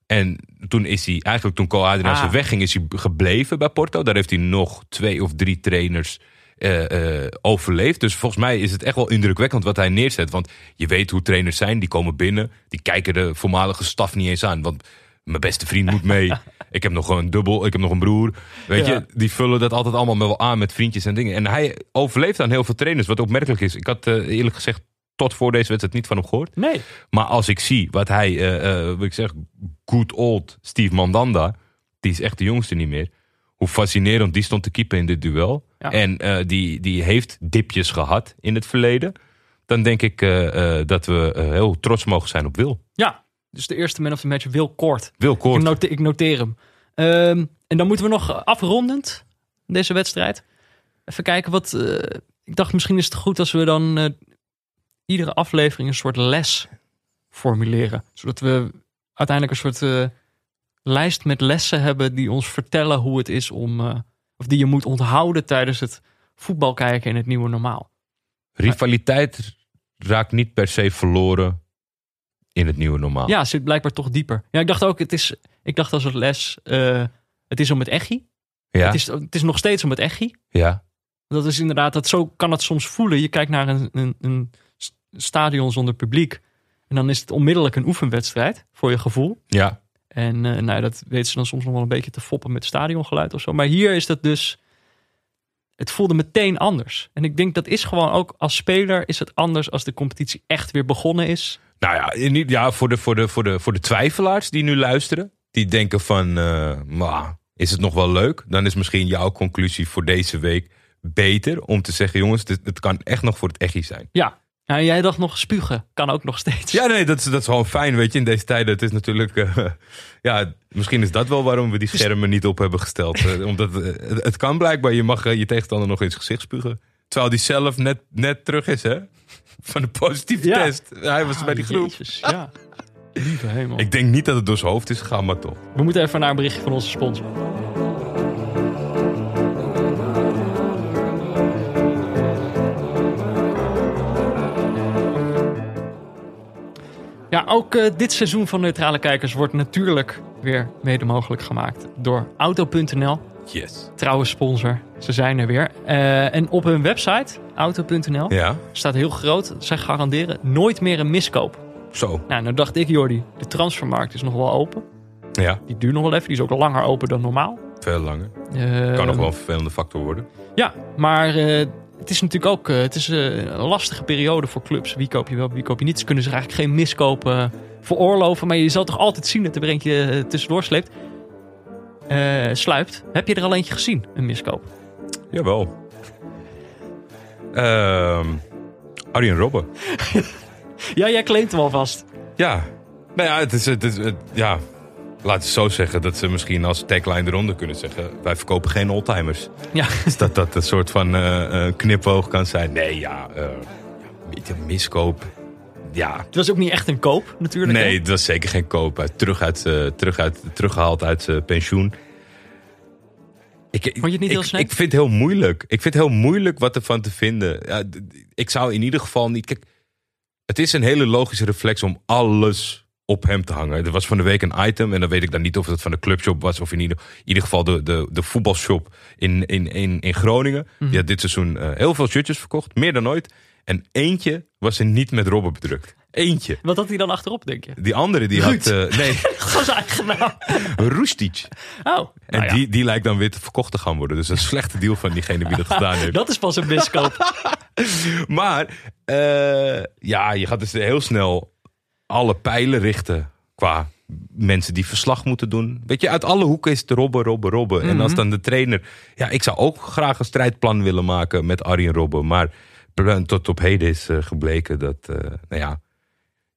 S4: En toen is hij, eigenlijk toen Co Adriaanse
S1: Ah.
S4: wegging, is hij gebleven bij Porto. Daar heeft hij nog twee of drie trainers eh, eh, overleefd. Dus volgens mij is het echt wel indrukwekkend wat hij neerzet. Want je weet hoe trainers zijn, die komen binnen. Die kijken de voormalige staf niet eens aan. Want mijn beste vriend moet mee. ik heb nog een dubbel, ik heb nog een broer. Weet
S1: Ja.
S4: je, die vullen dat altijd allemaal wel aan met vriendjes en dingen. En hij overleeft aan heel veel trainers, wat opmerkelijk is. Ik had eh, eerlijk gezegd tot voor deze wedstrijd niet van hem gehoord.
S1: Nee.
S4: Maar als ik zie wat hij, wat ik zeg, good old Steve Mandanda, die is echt de jongste niet meer. Hoe fascinerend die stond te keepen in dit duel.
S1: Ja.
S4: En eh, die, die heeft dipjes gehad in het verleden. Dan denk ik eh, eh, dat we heel trots mogen zijn op Wil.
S1: Ja, dus de eerste man of the match, Wil Kort.
S4: Wil
S1: Ik,
S4: kort.
S1: note- ik noteer hem. Ehm, en dan moeten we nog afrondend deze wedstrijd. Even kijken wat. ik dacht misschien is het goed als we dan iedere aflevering een soort les formuleren. Zodat we uiteindelijk een soort lijst met lessen hebben die ons vertellen hoe het is om. eh, of die je moet onthouden tijdens het voetbal kijken in het nieuwe normaal.
S4: Rivaliteit raakt niet per se verloren in het nieuwe normaal.
S1: Ja, zit blijkbaar toch dieper. Ja, ik dacht ook, het is. Ik dacht als het les. eh, het is om het echi.
S4: ja,
S1: Het, is, het is nog steeds om het echi.
S4: ja.
S1: Dat is inderdaad, dat zo kan het soms voelen. Je kijkt naar een, een, een st- stadion zonder publiek. En dan is het onmiddellijk een oefenwedstrijd, voor je gevoel.
S4: ja.
S1: En eh, nou, dat weten ze dan soms nog wel een beetje te foppen met stadiongeluid of zo. Maar hier is dat dus. Het voelde meteen anders. En ik denk dat is gewoon ook als speler is het anders als de competitie echt weer begonnen is.
S4: Nou ja, ja voor, de, voor, de, voor, de, voor de twijfelaars die nu luisteren. Die denken van, eh, "Maar, is het nog wel leuk? Dan is misschien jouw conclusie voor deze week beter. Om te zeggen, jongens, dit- het kan echt nog voor het echi zijn.
S1: Ja. Ja en jij dacht nog spugen. Kan ook nog steeds.
S4: Ja, nee, dat is, dat is gewoon fijn, weet je, in deze tijden. Het is natuurlijk, eh, ja, misschien is dat wel waarom we die schermen niet op hebben gesteld. Eh, omdat eh, het, kan blijkbaar, je mag je tegenstander nog zijn gezicht spugen. Terwijl die zelf net, net terug is, hè? Van de positieve
S1: Ja.
S4: test. Hij was
S1: Ah,
S4: bij die groep.
S1: Jezus, ja. Lieve hemel.
S4: Ik denk niet dat het door zijn hoofd is gegaan, maar toch.
S1: We moeten even naar een berichtje van onze sponsor. Ja, ook eh, dit seizoen van Neutrale Kijkers wordt natuurlijk weer mede mogelijk gemaakt door Auto.nl.
S4: Yes.
S1: Trouwe sponsor, ze zijn er weer. Eh, en op hun website, Auto.nl,
S4: Ja,
S1: staat heel groot, zij garanderen nooit meer een miskoop.
S4: zo.
S1: Nou, nou dacht ik, Jordi, de transfermarkt is nog wel open.
S4: Ja,
S1: Die duurt nog wel even, die is ook langer open dan normaal.
S4: veel langer.
S1: Eh,
S4: Kan nog wel een vervelende factor worden.
S1: Ja, maar het is natuurlijk ook eh, het is, eh, een lastige periode voor clubs. Wie koop je wel, wie koop je niet. Ze kunnen zich eigenlijk geen miskopen eh, veroorloven. Maar je zal toch altijd zien dat er eentje tussendoor sleept. Sluipt. Heb je er al eentje gezien, een miskoop?
S4: Jawel. Ehm Arjen Robben.
S1: Ja, jij claimt hem alvast.
S4: Ja. Nou ja, het is, het is het- ja. Laat het zo zeggen dat ze misschien als tagline eronder kunnen zeggen: wij verkopen geen oldtimers.
S1: Ja,
S4: Dus dat dat een soort van eh, knipoog kan zijn. Nee, ja, ja, een miskoop. Ja,
S1: het was ook niet echt een koop natuurlijk.
S4: nee,
S1: hè?
S4: het was zeker geen koop. Uit, terug uit, eh, terug uit, teruggehaald uit pensioen. Ik,
S1: Vond je het niet heel snel?
S4: Ik vind het heel moeilijk. Ik vind het heel moeilijk wat ervan te vinden. Ja, ik zou in ieder geval niet... Kijk, het is een hele logische reflex om alles op hem te hangen. Er was van de week een item, en dan weet ik dan niet of het van de clubshop was... of in ieder, in ieder geval de, de, de voetbalshop in, in, in, in Groningen.
S1: Mhm.
S4: Die had dit seizoen eh, heel veel shirtjes verkocht, meer dan ooit. En eentje was er niet met Robben bedrukt. Eentje.
S1: Wat had hij dan achterop, denk je?
S4: Die andere die had... Eh, nee,
S1: Gewoon zijn eigen naam.
S4: Roestic.
S1: Oh,
S4: En
S1: nou ja,
S4: die, die lijkt dan weer te verkocht te gaan worden. Dus een slechte deal van diegene die dat gedaan heeft.
S1: dat is pas een miskoop.
S4: Maar eh, ja, je gaat dus heel snel alle pijlen richten qua mensen die verslag moeten doen. Weet je, uit alle hoeken is het robben, robben, robben. En als dan de trainer... Ja, ik zou ook graag een strijdplan willen maken met Arjen Robben. Maar tot op heden is eh, gebleken dat... eh, nou ja,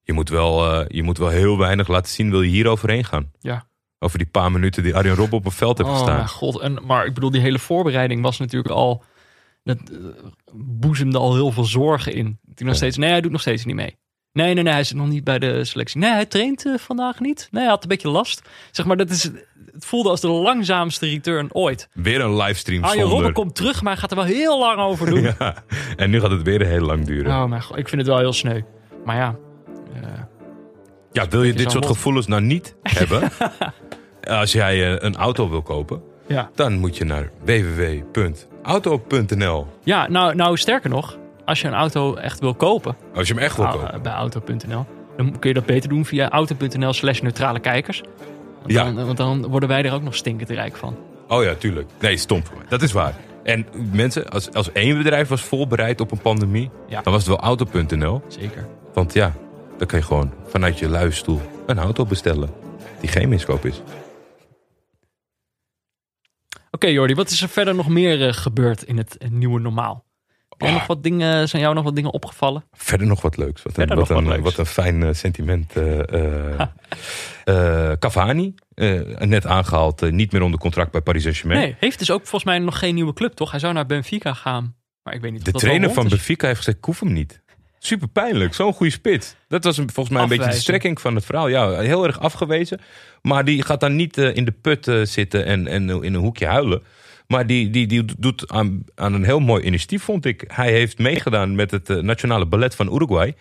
S4: je moet, wel, eh, je moet wel heel weinig laten zien. Wil je hier overheen gaan?
S1: Ja.
S4: Over die paar minuten die Arjen Robben op het veld heeft
S1: Oh
S4: gestaan.
S1: mijn god. En, maar ik bedoel, die hele voorbereiding was natuurlijk al... Dat boezemde al heel veel zorgen in. Die nog steeds, nee, hij doet nog steeds niet mee. Nee, nee, nee, hij zit nog niet bij de selectie. Nee, hij traint eh, vandaag niet. Nee, hij had een beetje last. Zeg maar, dat is, het voelde als de langzaamste return ooit.
S4: Weer een livestream
S1: Arjen
S4: zonder...
S1: Robben komt terug, maar hij gaat er wel heel lang over doen.
S4: Ja, en nu gaat het weer heel lang duren.
S1: Oh mijn god, ik vind het wel heel sneu. Maar ja, eh,
S4: Ja, wil je
S1: is
S4: dit soort gevoelens nou niet? hebben. Als jij eh, een auto wil kopen,
S1: Ja,
S4: dan moet je naar www.auto.nl.
S1: ja nou, nou sterker nog, als je een auto echt wil kopen
S4: Als je hem echt wil
S1: ah,
S4: kopen.
S1: bij auto.nl, dan kun je dat beter doen via auto.nl slash neutrale kijkers. Want,
S4: Ja.
S1: dan, want dan worden wij er ook nog stinkend rijk van.
S4: Oh ja, tuurlijk. Nee, stom voor mij. Dat is waar. En mensen, als, als één bedrijf was voorbereid op een pandemie,
S1: Ja.
S4: dan was het wel auto.nl.
S1: Zeker.
S4: Want ja, dan kan je gewoon vanuit je luie stoel een auto bestellen die geen miskoop is.
S1: Oké Jordi, wat is er verder nog meer eh, gebeurd in het eh, nieuwe normaal? Heb nog wat dingen, zijn jou nog wat dingen opgevallen?
S4: Verder nog wat leuks. Wat een, wat een,
S1: wat leuks.
S4: wat een fijn eh, sentiment. eh eh Cavani, net aangehaald, eh, niet meer onder contract bij Paris Saint-Germain.
S1: Nee, heeft dus ook volgens mij nog geen nieuwe club, toch? Hij zou naar Benfica gaan. Maar ik weet niet of
S4: De
S1: dat
S4: trainer van. Benfica heeft gezegd, ik hoef hem niet. Super pijnlijk, zo'n goede spits. Dat was een- volgens mij een beetje de strekking van het verhaal. Ja, heel erg afgewezen. Maar die gaat dan niet in de put zitten en, en in een hoekje huilen. Maar die, die, die doet aan, aan een heel mooi initiatief, vond ik. Hij heeft meegedaan met het eh, Nationale Ballet van Uruguay.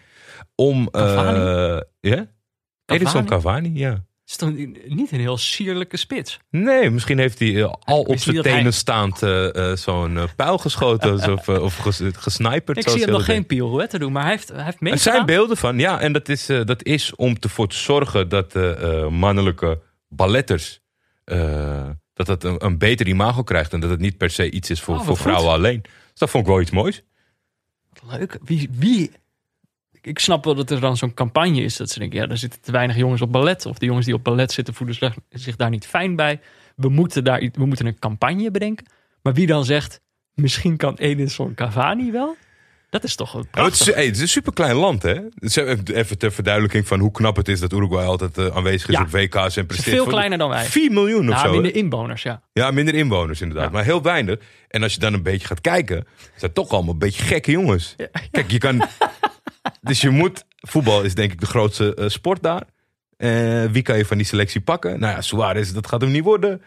S4: Om... eh,
S1: Cavani?
S4: ja? Edison Cavani, ja.
S1: is niet een heel sierlijke spits?
S4: Nee, misschien heeft hij eh, al op zijn tenen
S1: hij-
S4: staand zo'n pijl geschoten of, of ges, gesniperd.
S1: Ik zie hem nog geen pirouette doen, maar hij heeft, hij heeft
S4: Er
S1: meegedaan.
S4: zijn beelden van, ja. En dat is, dat is om ervoor te zorgen dat uh, uh, mannelijke balletters... Dat het een, een, beter imago krijgt. En dat het niet per se iets is voor,
S1: Oh,
S4: voor vrouwen alleen. Dus dat vond ik wel iets moois.
S1: Leuk. Wie, wie... Ik snap wel dat er dan zo'n campagne is. Dat ze denken, ja, er zitten te weinig jongens op ballet. Of de jongens die op ballet zitten voelen zich, zich daar niet fijn bij. We moeten, daar, we moeten een campagne bedenken. Maar wie dan zegt, misschien kan Edinson Cavani wel? Dat is toch een
S4: ja, het, is, hey, het is een superklein land, hè? Even ter verduidelijking van hoe knap het is dat Uruguay altijd uh, aanwezig is
S1: ja.
S4: op WK's en presteert.
S1: Veel kleiner dan wij.
S4: 4 miljoen of
S1: ja,
S4: zo.
S1: minder inwoners, ja.
S4: Ja, minder inwoners inderdaad. Ja. Maar heel weinig. En als je dan een beetje gaat kijken, zijn toch allemaal een beetje gekke jongens. Kijk, je kan... dus je moet... Voetbal is denk ik de grootste uh, sport daar. Uh, wie kan je van die selectie pakken? Nou ja, Suarez, dat gaat hem niet worden.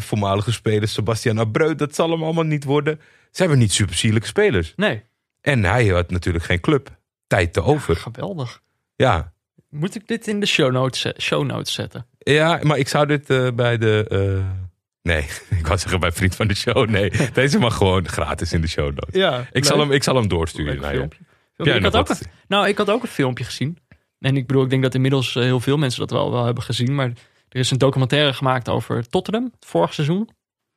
S4: Voormalige spelers, Sebastian Abreu, dat zal hem allemaal niet worden. Ze hebben niet super sierlijke spelers.
S1: Nee.
S4: En hij had natuurlijk geen club. Tijd te over.
S1: Ja, geweldig.
S4: Ja.
S1: Moet ik dit in de show notes, show notes zetten?
S4: Ja, maar ik zou dit uh, bij de... Uh, nee, ik wou zeggen bij Vriend van de Show. Nee, deze mag gewoon gratis in de show notes.
S1: Ja,
S4: ik, zal hem, ik zal hem doorsturen naar je.
S1: Ja, ik had ook een, nou, ik had ook een filmpje gezien. En ik bedoel, ik denk dat inmiddels uh, heel veel mensen dat wel, wel hebben gezien. Maar er is een documentaire gemaakt over Tottenham, het vorig seizoen.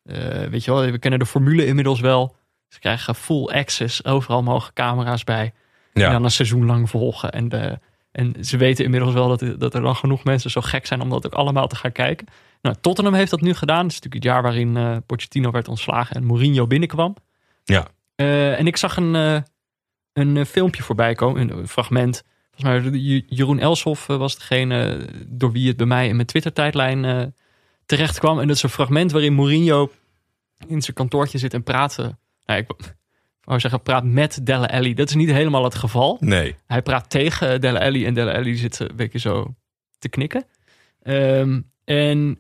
S1: Uh, weet je wel, we kennen de formule inmiddels wel. Ze krijgen full access, overal mogen camera's bij. Ja. En dan een seizoen lang volgen. En, de, en ze weten inmiddels wel dat, dat er dan genoeg mensen zo gek zijn om dat ook allemaal te gaan kijken. Nou, Tottenham heeft dat nu gedaan. Het is natuurlijk het jaar waarin uh, Pochettino werd ontslagen en Mourinho binnenkwam.
S4: Ja.
S1: Uh, en ik zag een, uh, een filmpje voorbij komen, een fragment. Volgens mij Jeroen Elshoff was degene door wie het bij mij in mijn Twitter-tijdlijn terecht kwam. En dat is een fragment waarin Mourinho in zijn kantoortje zit en praat. Nou, ik wou zeggen, praat met Delle Alli. Dat is niet helemaal het geval.
S4: Nee.
S1: Hij praat tegen Delle Alli en Delle Alli zit een beetje zo te knikken. Um, en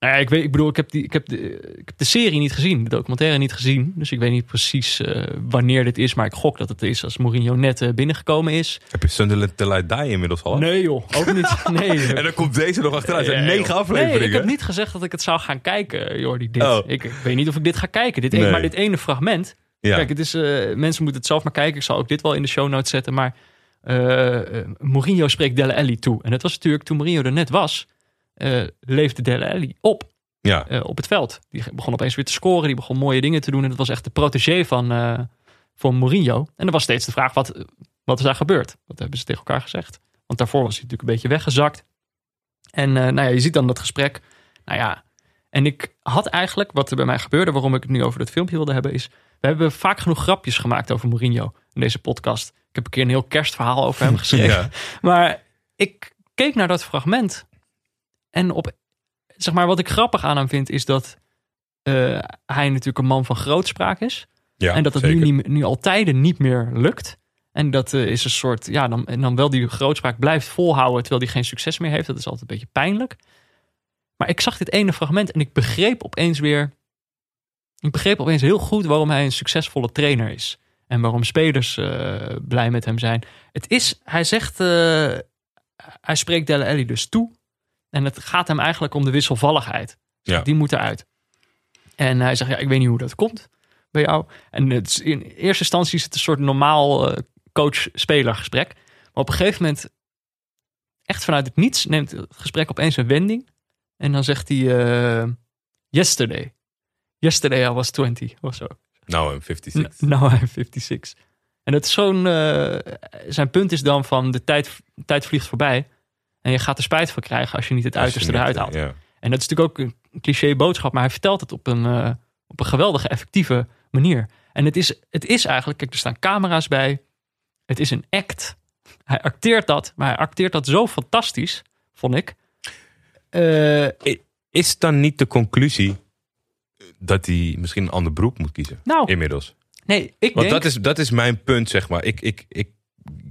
S1: nou ja, ik, weet, ik bedoel, ik heb, die, ik, heb de, ik heb de serie niet gezien, de documentaire niet gezien. Dus ik weet niet precies uh, wanneer dit is. Maar ik gok dat het is als Mourinho net uh, binnengekomen is.
S4: Heb je Sunderland Till I Die inmiddels al?
S1: Nee joh, ook niet. Nee.
S4: en dan komt deze nog achteruit. Zijn negen joh. afleveringen.
S1: Nee, ik heb niet gezegd dat ik het zou gaan kijken, Jordi. Dit.
S4: Oh.
S1: Ik, ik, weet niet of ik dit ga kijken. Dit nee. een, maar dit ene fragment. Ja. Kijk, het is, uh, mensen moeten het zelf maar kijken. Ik zal ook dit wel in de show notes zetten. Maar Mourinho spreekt Delle Alli toe. En dat was natuurlijk toen Mourinho er net was... leefde Delle Alli op.
S4: Ja.
S1: Uh, op het veld. Die begon opeens weer te scoren. Die begon mooie dingen te doen. En dat was echt de protégé van, uh, van Mourinho. En er was steeds de vraag, wat, wat is daar gebeurd? Wat hebben ze tegen elkaar gezegd? Want daarvoor was hij natuurlijk een beetje weggezakt. En nou ja, je ziet dan dat gesprek. Nou ja, en ik had eigenlijk, wat er bij mij gebeurde... waarom ik het nu over dat filmpje wilde hebben... is, we hebben vaak genoeg grapjes gemaakt over Mourinho in deze podcast. Ik heb een keer een heel kerstverhaal over hem geschreven. ja. Maar ik keek naar dat fragment... en op zeg maar, wat ik grappig aan hem vind, is dat uh, hij natuurlijk een man van grootspraak is.
S4: Ja,
S1: en dat het nu, niet, nu al tijden niet meer lukt. En dat uh, is een soort, ja, dan, en dan wel die grootspraak blijft volhouden terwijl hij geen succes meer heeft. Dat is altijd een beetje pijnlijk. Maar ik zag dit ene fragment en ik begreep opeens weer, ik begreep opeens heel goed waarom hij een succesvolle trainer is. En waarom spelers uh, blij met hem zijn. Het is, hij zegt, hij spreekt Delle Alli dus toe En het gaat hem eigenlijk om de wisselvalligheid.
S4: Ja.
S1: Die moet eruit. En hij zegt, ja, ik weet niet hoe dat komt bij jou. En het is, in eerste instantie is het een soort normaal eh, coach-speler gesprek. Maar op een gegeven moment, echt vanuit het niets, neemt het gesprek opeens een wending. En dan zegt hij, eh, yesterday. Yesterday I was 20 of zo.
S4: Nou, een 56.
S1: N- Now I'm 56. En dat is zo'n. eh, zijn punt is dan van de tijd, tijd vliegt voorbij. En je gaat er spijt van krijgen als je niet het uiterste
S4: niet,
S1: eruit haalt.
S4: Ja.
S1: En dat is natuurlijk ook een cliché boodschap, maar hij vertelt het op een, eh, op een geweldige, effectieve manier. En het is, het is eigenlijk, kijk, er staan camera's bij. Het is een act. Hij acteert dat, maar hij acteert dat zo fantastisch, vond ik. Eh,
S4: Is dan niet de conclusie dat hij misschien een ander beroep moet kiezen?
S1: nou,
S4: Inmiddels.
S1: nee, ik
S4: Want
S1: denk...
S4: dat, is, dat is mijn punt, zeg maar. Ik, ik, ik,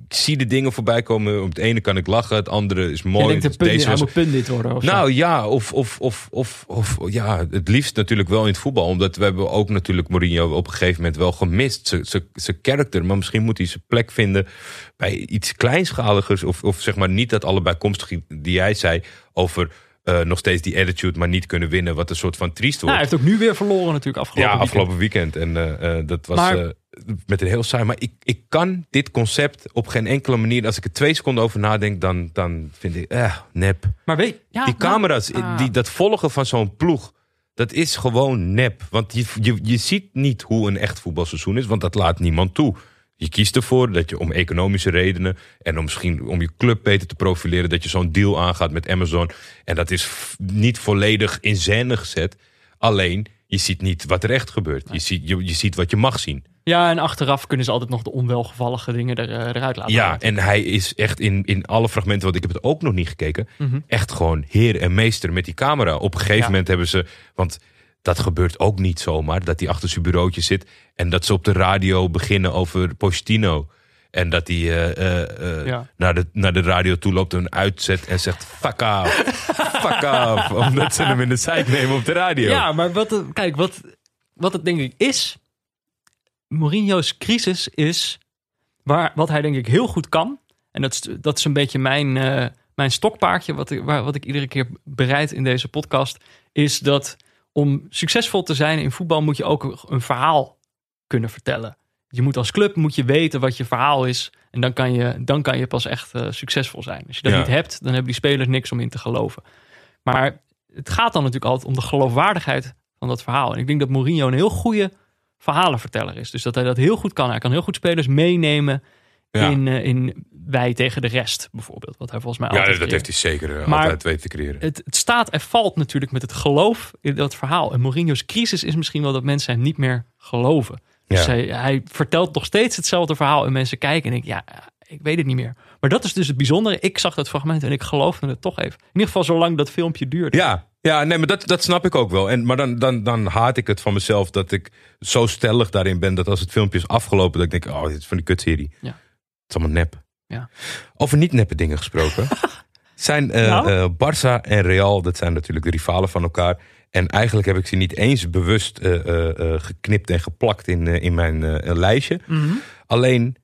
S4: ik zie de dingen voorbij komen. Op het ene kan ik lachen, het andere is mooi.
S1: een
S4: Dus
S1: punt,
S4: Deze
S1: hij
S4: was
S1: moet pundit worden of zo.
S4: Nou ja, of, of, of, of, of ja, het liefst natuurlijk wel in het voetbal. Omdat we hebben ook natuurlijk Mourinho op een gegeven moment wel gemist. Zijn- karakter. Maar misschien moet hij zijn plek vinden bij iets kleinschaligers. Of, of zeg maar niet dat allebei komstig die jij zei over eh, nog steeds die attitude, maar niet kunnen winnen. Wat een soort van triest
S1: Nou,
S4: wordt.
S1: hij heeft ook nu weer verloren natuurlijk afgelopen
S4: ja, afgelopen weekend. En eh, eh, dat was
S1: Maar-
S4: met een heel saai. Maar ik, ik kan dit concept op geen enkele manier. Als ik er twee seconden over nadenk, dan, dan vind ik, eh, nep.
S1: Maar weet ja,
S4: Die
S1: nou,
S4: camera's,
S1: ah.
S4: die, dat volgen van zo'n ploeg, dat is gewoon nep. Want je, je, je ziet niet hoe een echt voetbalseizoen is, want dat laat niemand toe. Je kiest ervoor dat je om economische redenen en om misschien om je club beter te profileren, dat je zo'n deal aangaat met Amazon. En dat is niet volledig in scène gezet. Alleen, je ziet niet wat er echt gebeurt. Je, ziet, je, je ziet wat je mag zien.
S1: Ja, en achteraf kunnen ze altijd nog de onwelgevallige dingen er, eh, eruit laten.
S4: Ja, en hij is echt in, in alle fragmenten, want ik heb het ook nog niet gekeken,
S1: Mhm.
S4: echt gewoon heer en meester met die camera. Op een gegeven
S1: Ja.
S4: moment hebben ze, want dat gebeurt ook niet zomaar, dat hij achter zijn bureautje zit en dat ze op de radio beginnen over Pochettino. En dat hij eh, eh,
S1: Ja.
S4: naar, de, naar de radio toe loopt en uitzet en zegt fuck off, fuck off. Omdat ze hem in de zeik nemen op de radio.
S1: Ja, maar wat, kijk, wat, wat het denk ik is. Mourinho's crisis is. Waar, wat hij denk ik heel goed kan. En dat is, dat is een beetje mijn, eh, mijn stokpaardje. Wat ik, waar, wat ik iedere keer bereid in deze podcast. Is dat om succesvol te zijn in voetbal moet je ook een, verhaal kunnen vertellen. Je moet als club moet je weten wat je verhaal is. En dan kan je, dan kan je pas echt eh, succesvol zijn. Als je dat
S4: Ja.
S1: niet hebt, dan hebben die spelers niks om in te geloven. Maar het gaat dan natuurlijk altijd om de geloofwaardigheid van dat verhaal. En ik denk dat Mourinho een heel goede verhalenverteller is. Dus dat hij dat heel goed kan. Hij kan heel goed spelers meenemen
S4: Ja.
S1: in, eh, in wij tegen de rest, bijvoorbeeld. Wat hij volgens mij
S4: Ja,
S1: altijd
S4: dat
S1: creëert.
S4: heeft hij zeker eh,
S1: Maar-
S4: altijd weten te creëren.
S1: Het, het staat en valt natuurlijk met het geloof in dat verhaal. En Mourinho's crisis is misschien wel dat mensen hem niet meer geloven. Dus
S4: Ja.
S1: hij, hij vertelt nog steeds hetzelfde verhaal en mensen kijken en denken, ja, ik weet het niet meer. Maar dat is dus het bijzondere. Ik zag dat fragment en ik geloofde het toch even. In ieder geval zolang dat filmpje duurde.
S4: Ja, ja nee, maar dat, dat snap ik ook wel. En, maar dan, dan, dan haat ik het van mezelf dat ik zo stellig daarin ben dat als het filmpje is afgelopen, dat ik denk, oh, dit is van die kutserie.
S1: Ja.
S4: Het is allemaal nep.
S1: Ja.
S4: Over niet neppe dingen gesproken. zijn
S1: Nou?
S4: eh, Barça en Real, dat zijn natuurlijk de rivalen van elkaar. En eigenlijk heb ik ze niet eens bewust eh, geknipt en geplakt in, in mijn lijstje.
S1: Mhm.
S4: Alleen,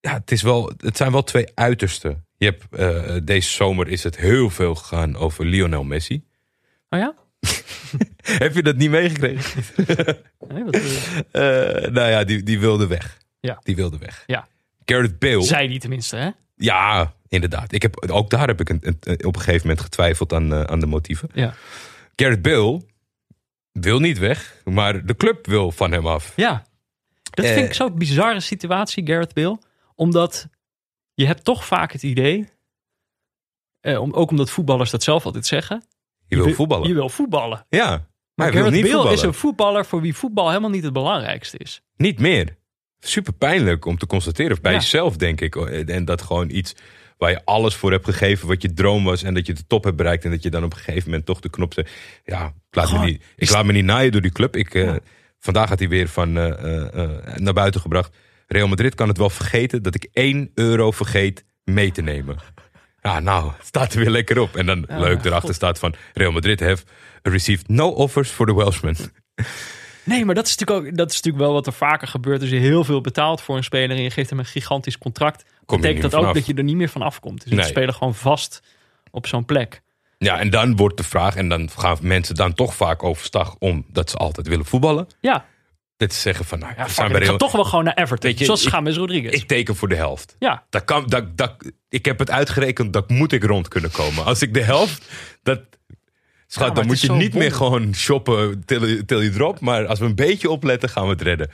S4: ja, het, is wel, het zijn wel twee uitersten. Je hebt, deze zomer is het heel veel gegaan over Lionel Messi.
S1: Oh ja?
S4: Heb je dat niet meegekregen?
S1: Nee, wat, Eh,
S4: nou ja, die, die wilde weg.
S1: Ja.
S4: Die wilde weg.
S1: Ja.
S4: Gareth Bale.
S1: zei die tenminste, hè?
S4: Ja, inderdaad. Ik heb, ook daar heb ik een, een- op een gegeven moment getwijfeld aan, eh, aan de motieven.
S1: Ja.
S4: Gareth Bale wil niet weg, maar de club wil van hem af.
S1: Ja. Dat vind ik zo'n bizarre situatie, Gareth Bale. Omdat je hebt toch vaak het idee... eh, om, ook omdat voetballers dat zelf altijd zeggen.
S4: Je wil voetballen.
S1: Je wil voetballen.
S4: ja, maar
S1: Maar
S4: hij wil
S1: Gareth
S4: niet
S1: Bale
S4: voetballen.
S1: is een voetballer voor wie voetbal helemaal niet het belangrijkste is.
S4: Niet meer. Super pijnlijk om te constateren. Bij
S1: Ja.
S4: jezelf, denk ik. En dat gewoon iets waar je alles voor hebt gegeven. Wat je droom was. En dat je de top hebt bereikt. En dat je dan op een gegeven moment toch de knop zet. Ja, ik laat, me niet, ik laat me niet naaien door die club. Ik, eh. Vandaag had hij weer van, eh, eh, naar buiten gebracht. Real Madrid kan het wel vergeten dat ik 1 euro vergeet mee te nemen. Ja, nou, het staat er weer lekker op. En dan
S1: Ja,
S4: leuk erachter
S1: God.
S4: staat van Real Madrid have received no offers for the Welshman.
S1: Nee, maar dat is natuurlijk, ook, dat is natuurlijk wel wat er vaker gebeurt. Als je heel veel betaalt voor een speler en je geeft hem een gigantisch contract. Betekent dat ook dat je er niet meer van afkomt. Dus
S4: Nee.
S1: de speler gewoon vast op zo'n plek.
S4: Ja, en dan wordt de vraag, en dan gaan mensen dan toch vaak overstag om dat ze altijd willen voetballen.
S1: Ja,
S4: Dat ze zeggen van, nou,
S1: ja
S4: we
S1: fuck
S4: zijn
S1: it,
S4: bij
S1: ik ga toch wel gewoon naar Everton.
S4: Weet je,
S1: zoals James Rodriguez.
S4: Ik teken voor de helft.
S1: ja,
S4: Dat kan, dat, dat, ik heb het uitgerekend, dat moet ik rond kunnen komen. Als ik de helft, dat, schat, dan moet
S1: is
S4: je niet meer gewoon shoppen till, je- till je drop. Maar als we een beetje opletten, gaan we het redden.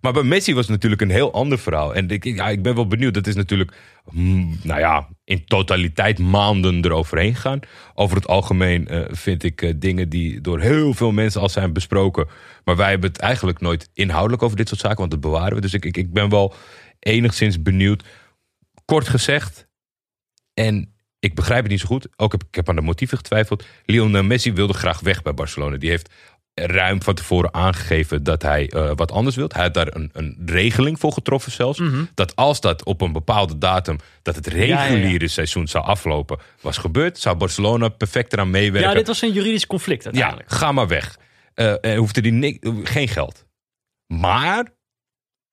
S4: Maar bij Messi was het natuurlijk een heel ander verhaal. En ik, ja, ik ben wel benieuwd. Dat is natuurlijk, mm, nou ja, in totaliteit maanden eroverheen gegaan. Over het algemeen eh, vind ik eh, dingen die door heel veel mensen al zijn besproken. Maar wij hebben het eigenlijk nooit inhoudelijk over dit soort zaken, want dat bewaren we. Dus ik, ik, ik ben wel enigszins benieuwd. Kort gezegd, en ik begrijp het niet zo goed. Ook heb, ik heb aan de motieven getwijfeld. Lionel Messi wilde graag weg bij Barcelona. Die heeft ruim van tevoren aangegeven dat hij eh, wat anders wil. Hij had daar een, een regeling voor getroffen zelfs. Dat als dat op een bepaalde datum, dat het reguliere
S1: ja, ja.
S4: seizoen zou aflopen, was gebeurd. Zou Barcelona perfect eraan meewerken.
S1: ja, dit was een juridisch conflict
S4: Ja,
S1: uiteindelijk.
S4: ga maar weg. En hoefde die geen geld. Maar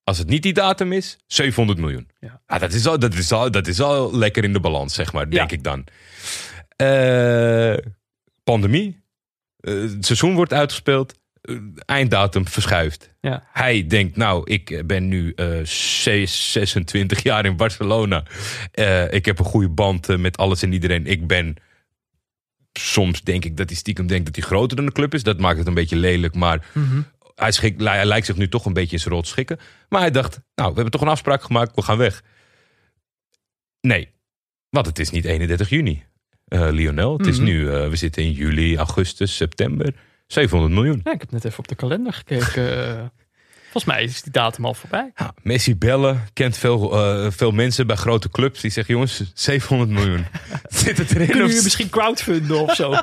S4: als het niet die datum is, 700 miljoen.
S1: Ja.
S4: Ah, dat, is al, dat, is al, dat is al lekker in de balans, zeg maar, denk
S1: Ja.
S4: ik dan. Pandemie. Eh, het seizoen wordt uitgespeeld. Eh, einddatum verschuift.
S1: Ja.
S4: Hij denkt, nou, ik ben nu eh, zes- 26 jaar in Barcelona. Eh, ik heb een goede band eh, met alles en iedereen. Ik ben soms denk ik dat hij stiekem denkt dat hij groter dan de club is. Dat maakt het een beetje lelijk, maar
S1: Mhm.
S4: hij, schik, hij lijkt zich nu toch een beetje in zijn rol te schikken. Maar hij dacht, nou, we hebben toch een afspraak gemaakt, we gaan weg. Nee, want het is niet 31 juni, eh, Lionel. Het is
S1: Mhm.
S4: nu, eh, we zitten in juli, augustus, september. 700 miljoen.
S1: Ja, ik heb net even op de kalender gekeken. Eh, Volgens mij is die datum al voorbij.
S4: Ja, Messi bellen, kent veel, veel mensen bij grote clubs. Die zeggen, jongens, 700 miljoen. Zit het erin?
S1: Kunnen
S4: of-
S1: misschien crowdfunden of zo?